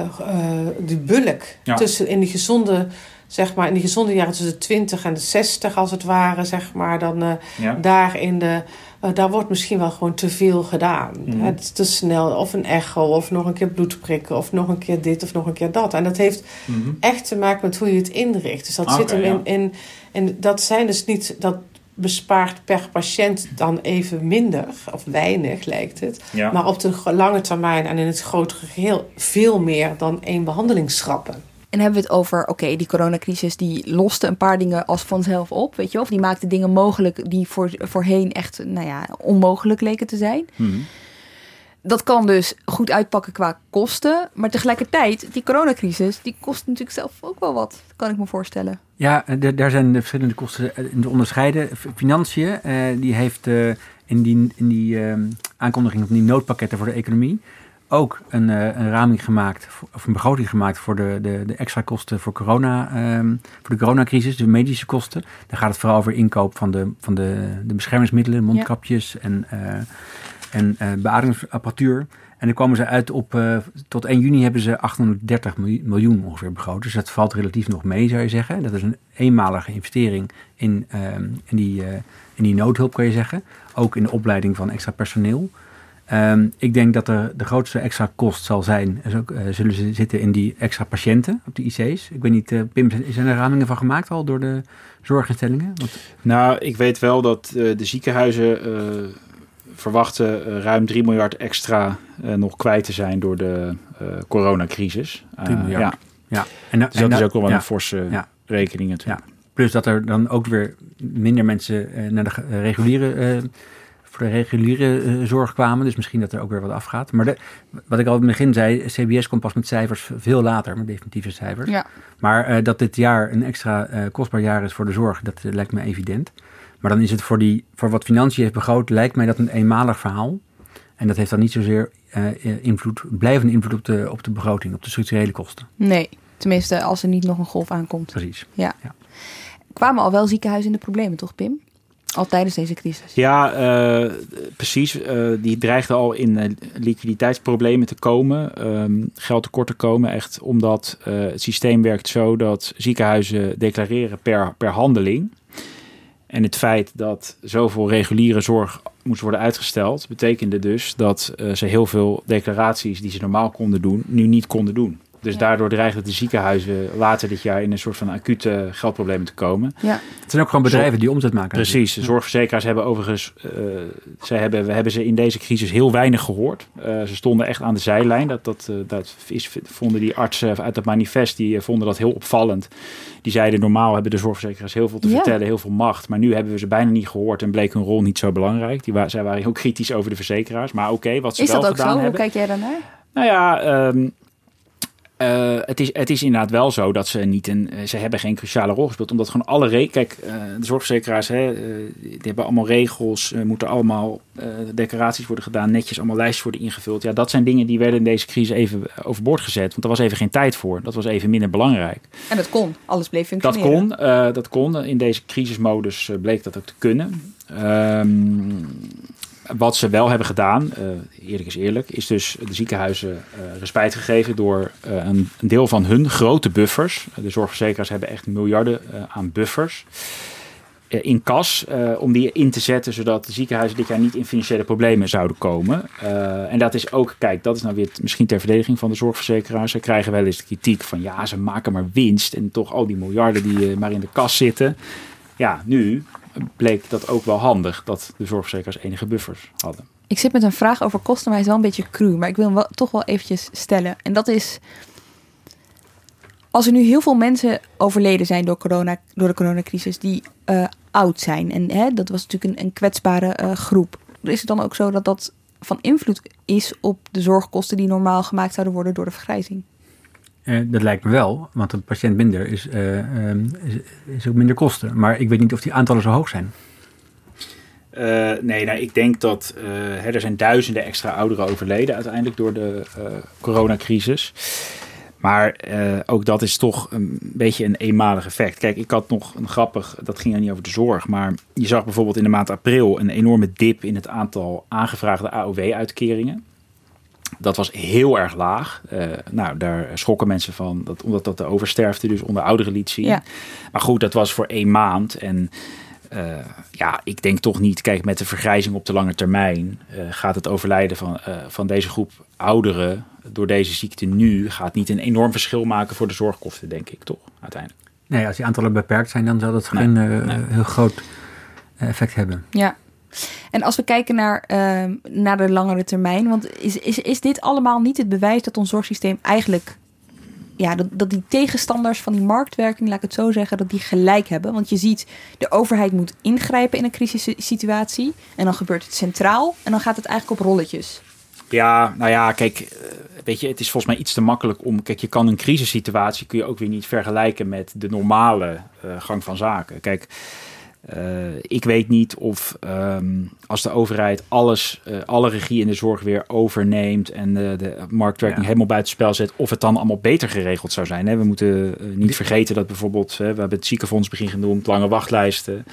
uh, die bulk tussen in die gezonde zeg maar in die gezonde jaren tussen de 20 en de 60 als het ware, zeg maar, dan uh, daar in de. Uh, daar wordt misschien wel gewoon te veel gedaan. Mm. Het is te snel, of een echo, of nog een keer bloed prikken, of nog een keer dit of nog een keer dat. En dat heeft mm. echt te maken met hoe je het inricht. Dus dat okay, zit hem in, in. En dat zijn dus niet. Dat bespaart per patiënt dan even minder, of weinig lijkt het. Ja. Maar op de lange termijn en in het grotere geheel veel meer dan één behandeling schrappen. En hebben we het over, oké, die coronacrisis die loste een paar dingen als vanzelf op, weet je Of die maakte dingen mogelijk die voor, voorheen echt, nou ja, onmogelijk leken te zijn. Hmm. Dat kan dus goed uitpakken qua kosten. Maar tegelijkertijd, die coronacrisis, die kost natuurlijk zelf ook wel wat, kan ik me voorstellen. Ja, daar zijn de verschillende kosten in te onderscheiden. Financiën, eh, die heeft in die, in die uh, aankondiging van die noodpakketten voor de economie ook een, uh, een raming gemaakt, of een begroting gemaakt voor de, de, de extra kosten voor, corona, um, voor de coronacrisis, de medische kosten. Daar gaat het vooral over inkoop van de, van de, de beschermingsmiddelen, mondkapjes en, uh, en uh, beademingsapparatuur. En dan komen ze uit op, tot 1 juni hebben ze 830 miljoen ongeveer begroot. Dus dat valt relatief nog mee, zou je zeggen. Dat is een eenmalige investering in, ehm, in, die, in die noodhulp, kan je zeggen. Ook in de opleiding van extra personeel. Um, ik denk dat er de grootste extra kost zal zijn, is ook, uh, zullen ze zitten in die extra patiënten op de IC's. Ik weet niet, uh, Pim, zijn er ramingen van gemaakt al door de zorginstellingen? Want... Nou, ik weet wel dat uh, de ziekenhuizen verwachten ruim 3 miljard extra nog kwijt te zijn door de coronacrisis. 3 miljard. Ja. ja. En, dus dat en, is ook wel ja. een forse ja. rekening natuurlijk. Ja. Plus dat er dan ook weer minder mensen naar de reguliere voor de reguliere uh, zorg kwamen. Dus misschien dat er ook weer wat afgaat. Maar de, wat ik al in het begin zei, CBS komt pas met cijfers veel later, met definitieve cijfers. Ja. Maar uh, dat dit jaar een extra uh, kostbaar jaar is voor de zorg, dat lijkt me evident. Maar dan is het voor, die, voor wat financiën heeft begroot, lijkt mij dat een eenmalig verhaal. En dat heeft dan niet zozeer invloed, blijvende invloed op de, op de begroting, op de structurele kosten. Nee, tenminste als er niet nog een golf aankomt. Precies. Ja. ja. Kwamen al wel ziekenhuizen in de problemen, toch Pim? Al tijdens deze crisis? Ja, uh, precies. Uh, die dreigden al in uh, liquiditeitsproblemen te komen, um, geld te komen. Echt omdat het systeem werkt zo dat ziekenhuizen declareren per, per handeling. En het feit dat zoveel reguliere zorg moest worden uitgesteld, betekende dus dat ze heel veel declaraties die ze normaal konden doen, nu niet konden doen. Dus daardoor dreigen de ziekenhuizen later dit jaar in een soort van acute geldproblemen te komen. Ja. Het zijn ook gewoon bedrijven die omzet maken. Precies. De zorgverzekeraars hebben overigens, uh, zij hebben, we hebben ze in deze crisis heel weinig gehoord. Uh, ze stonden echt aan de zijlijn. Dat, dat, uh, dat is, vonden die artsen uit het manifest, die vonden dat heel opvallend. Die zeiden normaal hebben de zorgverzekeraars heel veel te vertellen, heel veel macht. Maar nu hebben we ze bijna niet gehoord en bleek hun rol niet zo belangrijk. Die wa zij waren heel kritisch over de verzekeraars. Maar oké, wat ze is wel gedaan hebben. Is dat ook zo? Hoe kijk jij daarnaar? Nou ja, um, uh, het, is, het is inderdaad wel zo dat ze niet een. Eh, ze hebben geen cruciale rol gespeeld. Omdat gewoon alle regels. Kijk, uh, de zorgverzekeraars hè, uh, die hebben allemaal regels. moeten allemaal declaraties worden gedaan. Netjes allemaal lijstjes worden ingevuld. Ja, dat zijn dingen die werden in deze crisis even overboord gezet. Want er was even geen tijd voor. Dat was even minder belangrijk. En dat kon. Alles bleef functioneren. Dat kon. dat kon. In deze crisismodus bleek dat ook te kunnen. Um, wat ze wel hebben gedaan, uh, eerlijk is eerlijk, is dus de ziekenhuizen uh, respijt gegeven door uh, een, een, deel van hun grote buffers. De zorgverzekeraars hebben echt miljarden aan buffers in kas om die in te zetten, zodat de ziekenhuizen dit jaar niet in financiële problemen zouden komen. en dat is ook, kijk, dat is nou weer misschien ter verdediging van de zorgverzekeraars. Ze krijgen wel eens de kritiek van ja, ze maken maar winst en toch al die miljarden die maar in de kas zitten. Ja, nu bleek dat ook wel handig dat de zorgverzekeraars enige buffers hadden. Ik zit met een vraag over kosten, maar hij is wel een beetje cru. Maar ik wil hem toch wel eventjes stellen. En dat is... Als er nu heel veel mensen overleden zijn door, corona, door de coronacrisis die uh, oud zijn. En hè, dat was natuurlijk een, een kwetsbare uh, groep. Is het dan ook zo dat dat van invloed is op de zorgkosten die normaal gemaakt zouden worden door de vergrijzing? Uh, dat lijkt me wel, want een patiënt minder is, um, is, ook minder kosten. Maar ik weet niet of die aantallen zo hoog zijn. Uh, nee, nou, ik denk dat er zijn duizenden extra ouderen overleden uiteindelijk door de coronacrisis. Maar uh, ook dat is toch een beetje een eenmalig effect. Kijk, ik had nog een grappig, dat ging niet over de zorg. Maar je zag bijvoorbeeld in de maand april een enorme dip in het aantal aangevraagde AOW-uitkeringen. Dat was heel erg laag. Uh, nou, daar schrokken mensen van, dat, omdat dat de oversterfte dus onder ouderen liet zien. Ja. Maar goed, dat was voor één maand. En uh, ja, ik denk toch niet, kijk, met de vergrijzing op de lange termijn uh, gaat het overlijden van, uh, van deze groep ouderen door deze ziekte nu gaat niet een enorm verschil maken voor de zorgkosten, denk ik toch, uiteindelijk. Nee, als die aantallen beperkt zijn, dan zal dat geen nee. heel groot effect hebben. Ja. En als we kijken naar, uh, naar de langere termijn, want is, is, is dit allemaal niet het bewijs dat ons zorgsysteem eigenlijk ja, dat, dat die tegenstanders van die marktwerking, laat ik het zo zeggen, dat die gelijk hebben. Want je ziet, de overheid moet ingrijpen in een crisissituatie. En dan gebeurt het centraal. En dan gaat het eigenlijk op rolletjes. Ja, nou ja, kijk, eh, weet je, het is volgens mij iets te makkelijk om. Kijk, je kan een crisissituatie kun je ook weer niet vergelijken met de normale uh, gang van zaken. Kijk, uh, ik weet niet of um, als de overheid alles, uh, alle regie in de zorg weer overneemt en de, de marktwerking ja. helemaal buitenspel zet, of het dan allemaal beter geregeld zou zijn. Hè? We moeten uh, niet vergeten dat bijvoorbeeld, we hebben het ziekenfonds begin genoemd, lange wachtlijsten.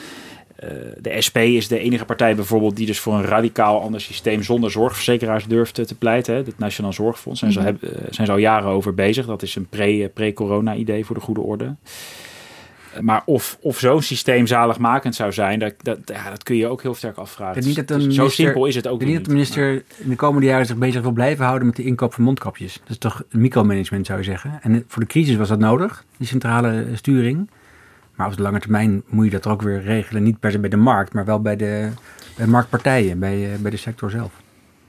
de SP is de enige partij bijvoorbeeld die dus voor een radicaal ander systeem zonder zorgverzekeraars durft te pleiten. Hè? Het Nationaal Zorgfonds. Mm -hmm. ze hebben, zijn ze al jaren over bezig. Dat is een pre-corona idee voor de goede orde. Maar of, of zo'n systeem zaligmakend zou zijn, dat, dat, ja, dat kun je ook heel sterk afvragen. Niet dat dus minister, zo simpel is het ook niet. niet dat de minister in de komende jaren zich bezig wil blijven houden met de inkoop van mondkapjes. Dat is toch micromanagement zou je zeggen. En voor de crisis was dat nodig, die centrale sturing. Maar op de lange termijn moet je dat ook weer regelen. Niet per se bij de markt, maar wel bij de, bij de marktpartijen, bij, bij de sector zelf.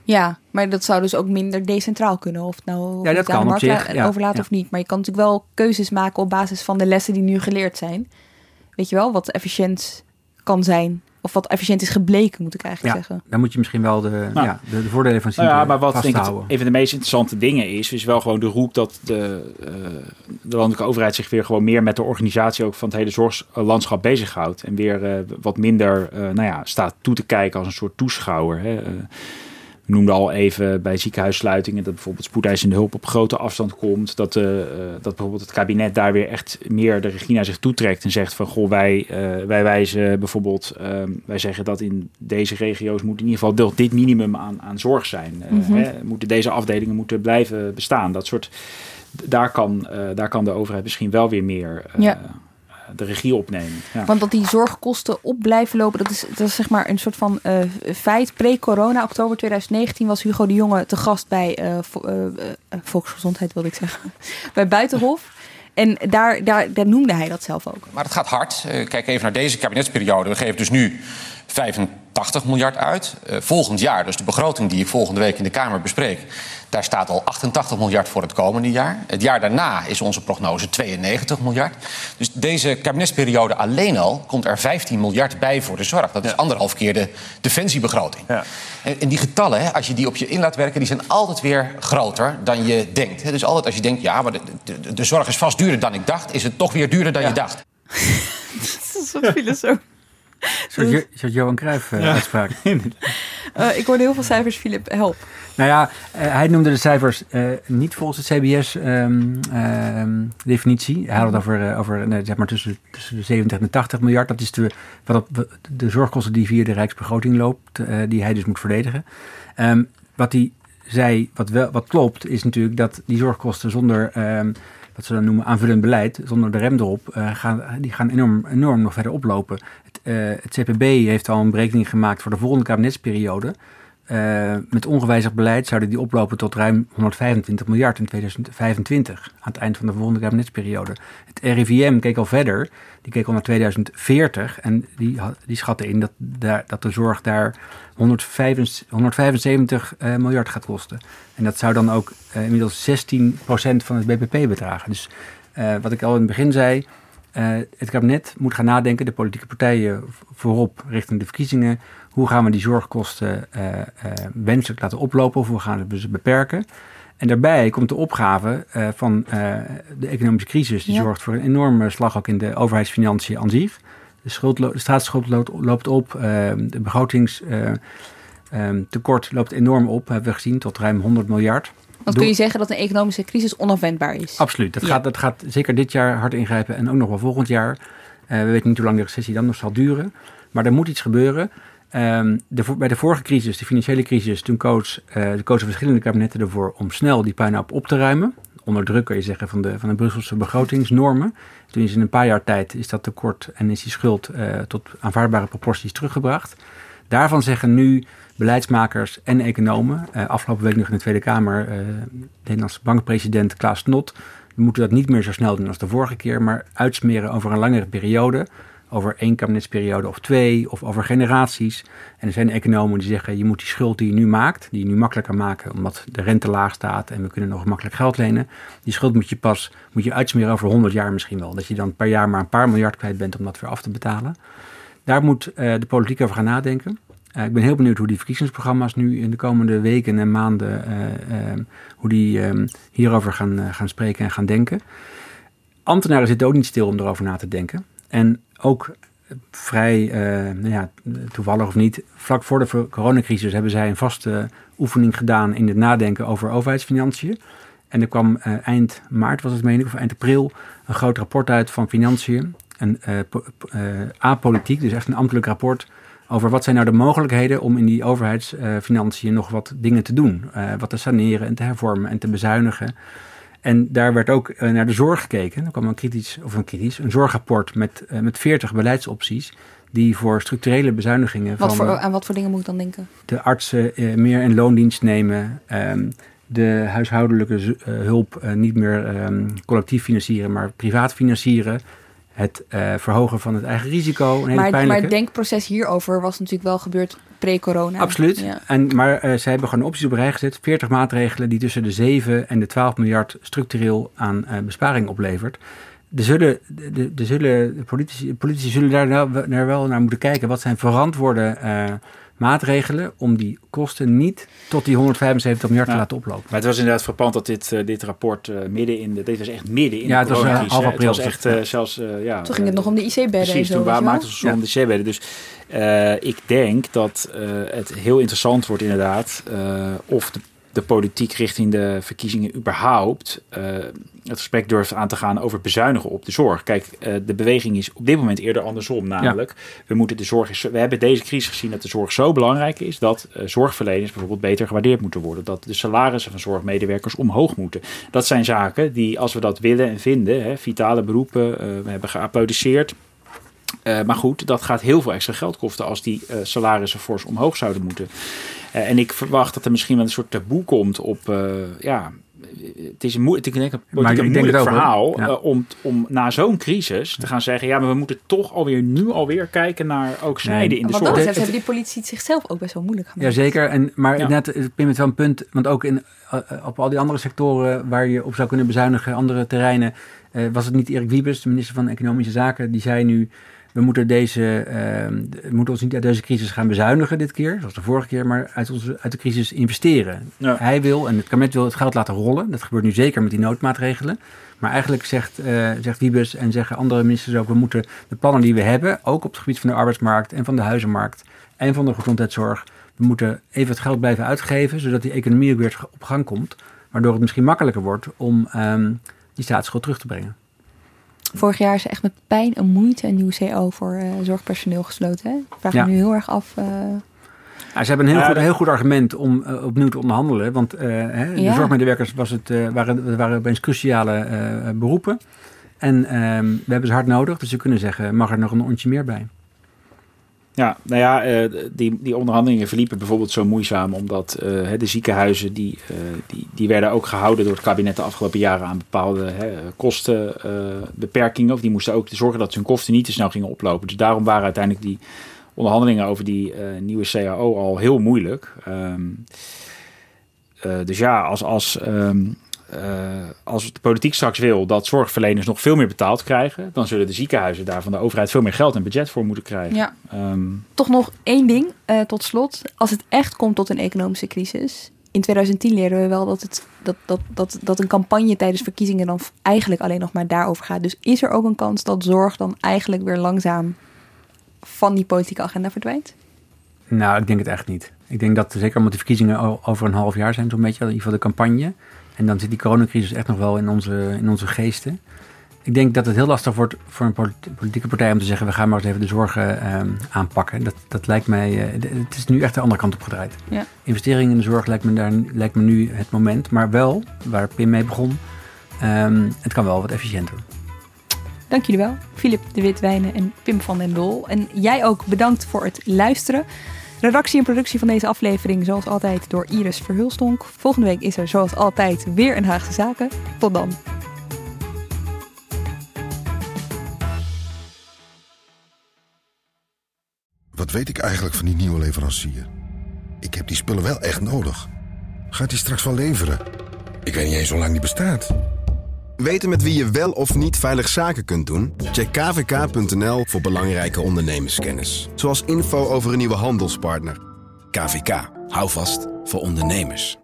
Ja, maar dat zou dus ook minder decentraal kunnen. Of nou ja, dat kan op zich, ja, overlaat ja. of niet. Maar je kan natuurlijk wel keuzes maken op basis van de lessen die nu geleerd zijn. Weet je wel, wat efficiënt kan zijn. Of wat efficiënt is gebleken, moet ik eigenlijk ja, zeggen. Dan moet je misschien wel de, nou, ja, de, de voordelen van zien. Nou ja, maar wat denk ik een van de meest interessante dingen is, is wel gewoon de roep dat de, uh, de landelijke overheid zich weer gewoon meer met de organisatie ook van het hele zorglandschap bezighoudt. En weer uh, wat minder uh, nou ja, staat toe te kijken als een soort toeschouwer. Hè. We noemden al even bij ziekenhuissluitingen dat bijvoorbeeld spoedeisende hulp op grote afstand komt. Dat, uh, dat bijvoorbeeld het kabinet daar weer echt meer de regie naar zich toetrekt en zegt van goh, wij, uh, wij wijzen bijvoorbeeld, uh, wij zeggen dat in deze regio's moet in ieder geval dit minimum aan, aan zorg zijn. Mm -hmm. hè, moeten deze afdelingen moeten blijven bestaan. Dat soort, daar kan, daar kan de overheid misschien wel weer meer. Ja de regie opnemen. Ja. Want dat die zorgkosten op blijven lopen, dat is, dat is zeg maar een soort van uh, feit. Pre-corona, oktober 2019, was Hugo de Jonge te gast bij uh, uh, Volksgezondheid, wilde ik zeggen, bij Buitenhof. En daar, daar, daar noemde hij dat zelf ook. Maar het gaat hard. kijk even naar deze kabinetsperiode. We geven dus nu 85 miljard uit. Uh, volgend jaar, dus de begroting die ik volgende week in de Kamer bespreek, daar staat al 88 miljard voor het komende jaar. Het jaar daarna is onze prognose 92 miljard. Dus deze kabinetsperiode alleen al komt er 15 miljard bij voor de zorg. Dat is ja. anderhalf keer de defensiebegroting. Ja. En, en, die getallen, hè, als je die op je in laat werken, die zijn altijd weer groter dan je denkt. Dus altijd als je denkt, ja, maar de, de, de zorg is vast duurder dan ik dacht, is het toch weer duurder dan ja. je dacht. Dat is een soort Johan Cruijff uh, ja. uh, ik hoorde heel veel cijfers, Filip. Help. Nou ja, uh, hij noemde de cijfers niet volgens de CBS-definitie. Um, hij had het over, over zeg maar tussen, tussen de 70 en de 80 miljard. Dat is de, wat op, de zorgkosten die via de Rijksbegroting loopt, die hij dus moet verdedigen. Um, wat hij zei, wat, wel, wat klopt, is natuurlijk dat die zorgkosten zonder... Um, wat ze dan noemen aanvullend beleid, zonder de rem erop, uh, gaan, die gaan enorm, enorm nog verder oplopen. Het, uh, het, CPB heeft al een berekening gemaakt voor de volgende kabinetsperiode. Uh, met ongewijzigd beleid zouden die oplopen tot ruim 125 miljard in 2025, aan het eind van de volgende kabinetsperiode. Het RIVM keek al verder, die keek al naar 2040 en die, die schatte in dat, dat de zorg daar 175, 175 uh, miljard gaat kosten. En dat zou dan ook inmiddels 16% van het BBP bedragen. Dus wat ik al in het begin zei, het kabinet moet gaan nadenken, de politieke partijen voorop richting de verkiezingen. Hoe gaan we die zorgkosten wenselijk laten oplopen of hoe gaan we ze beperken? En daarbij komt de opgave van de economische crisis. Die zorgt voor een enorme slag ook in de overheidsfinanciën aan zich. De, de staatsschuld loopt, op. de begrotingstekort loopt enorm op, hebben we gezien, tot ruim 100 miljard. Want kun je zeggen dat een economische crisis onafwendbaar is? Absoluut. Dat, gaat, dat gaat zeker dit jaar hard ingrijpen en ook nog wel volgend jaar. we weten niet hoe lang de recessie dan nog zal duren. Maar er moet iets gebeuren. Um, de, bij de vorige crisis, de financiële crisis, toen koos, uh, kozen verschillende kabinetten ervoor om snel die puinhoop op te ruimen. Onder druk, kun je zeggen, van de, van de Brusselse begrotingsnormen. Toen is in een paar jaar tijd is dat tekort en is die schuld uh, tot aanvaardbare proporties teruggebracht. Daarvan zeggen nu beleidsmakers en economen, uh, afgelopen week nog in de Tweede Kamer, de Nederlandse bankpresident Klaas Knot, we moeten dat niet meer zo snel doen als de vorige keer, maar uitsmeren over een langere periode over één kabinetsperiode of twee of over generaties. En er zijn economen die zeggen je moet die schuld die je nu maakt, die je nu makkelijker maken omdat de rente laag staat en we kunnen nog makkelijk geld lenen. Die schuld moet je pas moet je uitsmeren over 100 jaar misschien wel. Dat je dan per jaar maar een paar miljard kwijt bent om dat weer af te betalen. Daar moet uh, de politiek over gaan nadenken. Uh, ik ben heel benieuwd hoe die verkiezingsprogramma's nu in de komende weken en maanden, uh, hoe die um, hierover gaan, gaan spreken en gaan denken. Ambtenaren zitten ook niet stil om erover na te denken. En ook vrij, nou ja, toevallig of niet, vlak voor de coronacrisis hebben zij een vaste oefening gedaan in het nadenken over overheidsfinanciën. En er kwam eind maart, was het meen of eind april, een groot rapport uit van Financiën. Een apolitiek, dus echt een ambtelijk rapport over wat zijn nou de mogelijkheden om in die overheidsfinanciën nog wat dingen te doen. wat te saneren en te hervormen en te bezuinigen. En daar werd ook uh, naar de zorg gekeken. Er kwam een kritisch, of een kritisch, een zorgrapport met, uh, met 40 beleidsopties. Die voor structurele bezuinigingen. Wat van, voor, aan wat voor dingen moet ik dan denken? De artsen meer in loondienst nemen. Um, de huishoudelijke hulp niet meer um, collectief financieren, maar privaat financieren het uh, verhogen van het eigen risico. Een hele maar, pijnlijke... maar het denkproces hierover was natuurlijk wel gebeurd pre-corona. Absoluut. Ja. En, maar uh, ze hebben gewoon opties op rij gezet. 40 maatregelen die tussen de 7 en de 12 miljard structureel aan uh, besparing oplevert. Er zullen, de, de, zullen, de politici, politici zullen daar nou, naar wel naar moeten kijken. Wat zijn verantwoorde maatregelen om die kosten niet tot die 175 miljard ja. te laten oplopen. Maar het was inderdaad frappant dat dit, uh, dit rapport uh, midden in de, dit was echt midden in ja, de het was, uh, half april. Het was echt uh, zelfs, ja. Toen ging het nog om de IC-bedden Precies, zo, toen waar maakten ze ja. om de IC-bedden. Dus ik denk dat het heel interessant wordt inderdaad of de de politiek richting de verkiezingen überhaupt uh, het gesprek durft aan te gaan over bezuinigen op de zorg. Kijk, uh, de beweging is op dit moment eerder andersom. Namelijk, ja. we moeten de zorg. We hebben deze crisis gezien dat de zorg zo belangrijk is dat uh, zorgverleners bijvoorbeeld beter gewaardeerd moeten worden. Dat de salarissen van zorgmedewerkers omhoog moeten. Dat zijn zaken die, als we dat willen en vinden, hè, vitale beroepen, we hebben geapplaudisseerd. Uh, maar goed, dat gaat heel veel extra geld kosten als die uh, salarissen fors omhoog zouden moeten. Uh, en ik verwacht dat er misschien wel een soort taboe komt op, ja, het is een, moe- ik denk, een, Maar ik een moeilijk het verhaal Ja. uh, om, om na zo'n crisis te gaan zeggen, ja, maar we moeten toch alweer nu alweer kijken naar ook zijden in de zorg. dat Het- hebben die politici het zichzelf ook best wel moeilijk gemaakt. Jazeker, en, maar Ja. ik ben met wel een punt, want ook in, uh, op al die andere sectoren waar je op zou kunnen bezuinigen, andere terreinen, uh, was het niet Erik Wiebes, de minister van Economische Zaken, die zei nu, we moeten, deze, uh, we moeten ons niet uit deze crisis gaan bezuinigen dit keer, zoals de vorige keer, maar uit, onze, uit de crisis investeren. Ja. Hij wil, en het kabinet wil het geld laten rollen, dat gebeurt nu zeker met die noodmaatregelen, maar eigenlijk zegt, uh, zegt Wiebes en zeggen andere ministers ook, we moeten de plannen die we hebben, ook op het gebied van de arbeidsmarkt en van de huizenmarkt en van de gezondheidszorg, we moeten even het geld blijven uitgeven, zodat die economie ook weer op gang komt. Waardoor het misschien makkelijker wordt om um, die staatsschuld terug te brengen. Vorig jaar is er echt met pijn en moeite een nieuwe CO voor uh, zorgpersoneel gesloten. Hè? Ik vraag Ja. me nu heel erg af. Uh, Ja, ze hebben een heel, goed, heel goed argument om uh, opnieuw te onderhandelen. Want uh, hè, de Ja. zorgmedewerkers was het, uh, waren, waren opeens cruciale uh, beroepen. En um, we hebben ze hard nodig. Dus ze kunnen zeggen, mag er nog een ontje meer bij? Ja, nou ja, eh, die, die onderhandelingen verliepen bijvoorbeeld zo moeizaam omdat eh, de ziekenhuizen die, eh, die, die werden ook gehouden door het kabinet de afgelopen jaren aan bepaalde kostenbeperkingen. of die moesten ook zorgen dat hun kosten niet te snel gingen oplopen. Dus daarom waren uiteindelijk die onderhandelingen over die nieuwe CAO al heel moeilijk. Ehm, eh, dus ja, als, als ehm, als de politiek straks wil dat zorgverleners nog veel meer betaald krijgen, dan zullen de ziekenhuizen daar van de overheid veel meer geld en budget voor moeten krijgen. Ja. Ehm, Toch nog één ding tot slot. Als het echt komt tot een economische crisis, in 2010 leerden we wel dat, het, dat, dat, dat, dat een campagne tijdens verkiezingen dan eigenlijk alleen nog maar daarover gaat. Dus is er ook een kans dat zorg dan eigenlijk weer langzaam van die politieke agenda verdwijnt? Nou, ik denk het echt niet. Ik denk dat zeker omdat de verkiezingen over een half jaar zijn, zo'n beetje, in ieder geval de campagne. En dan zit die coronacrisis echt nog wel in onze, in onze geesten. Ik denk dat het heel lastig wordt voor een politieke partij om te zeggen: we gaan maar eens even de zorgen ehm, aanpakken. Dat, dat lijkt mij, uh, het is nu echt de andere kant op gedraaid. Ja. Investeringen in de zorg lijkt me, daar, lijkt me nu het moment, maar wel, waar Pim mee begon, um, het kan wel wat efficiënter. Dank jullie wel, Filip de Witwijnen en Pim van den Dol. En jij ook bedankt voor het luisteren. Redactie en productie van deze aflevering, zoals altijd, door Iris Verhulstonk. Volgende week is er, zoals altijd, weer een Haagse Zaken. Tot dan. Wat weet ik eigenlijk van die nieuwe leverancier? Ik heb die spullen wel echt nodig. Gaat hij straks wel leveren? Ik weet niet eens hoe lang die bestaat. Weten met wie je wel of niet veilig zaken kunt doen? Check kvk.nl voor belangrijke ondernemerskennis. Zoals info over een nieuwe handelspartner. KVK, hou vast voor ondernemers.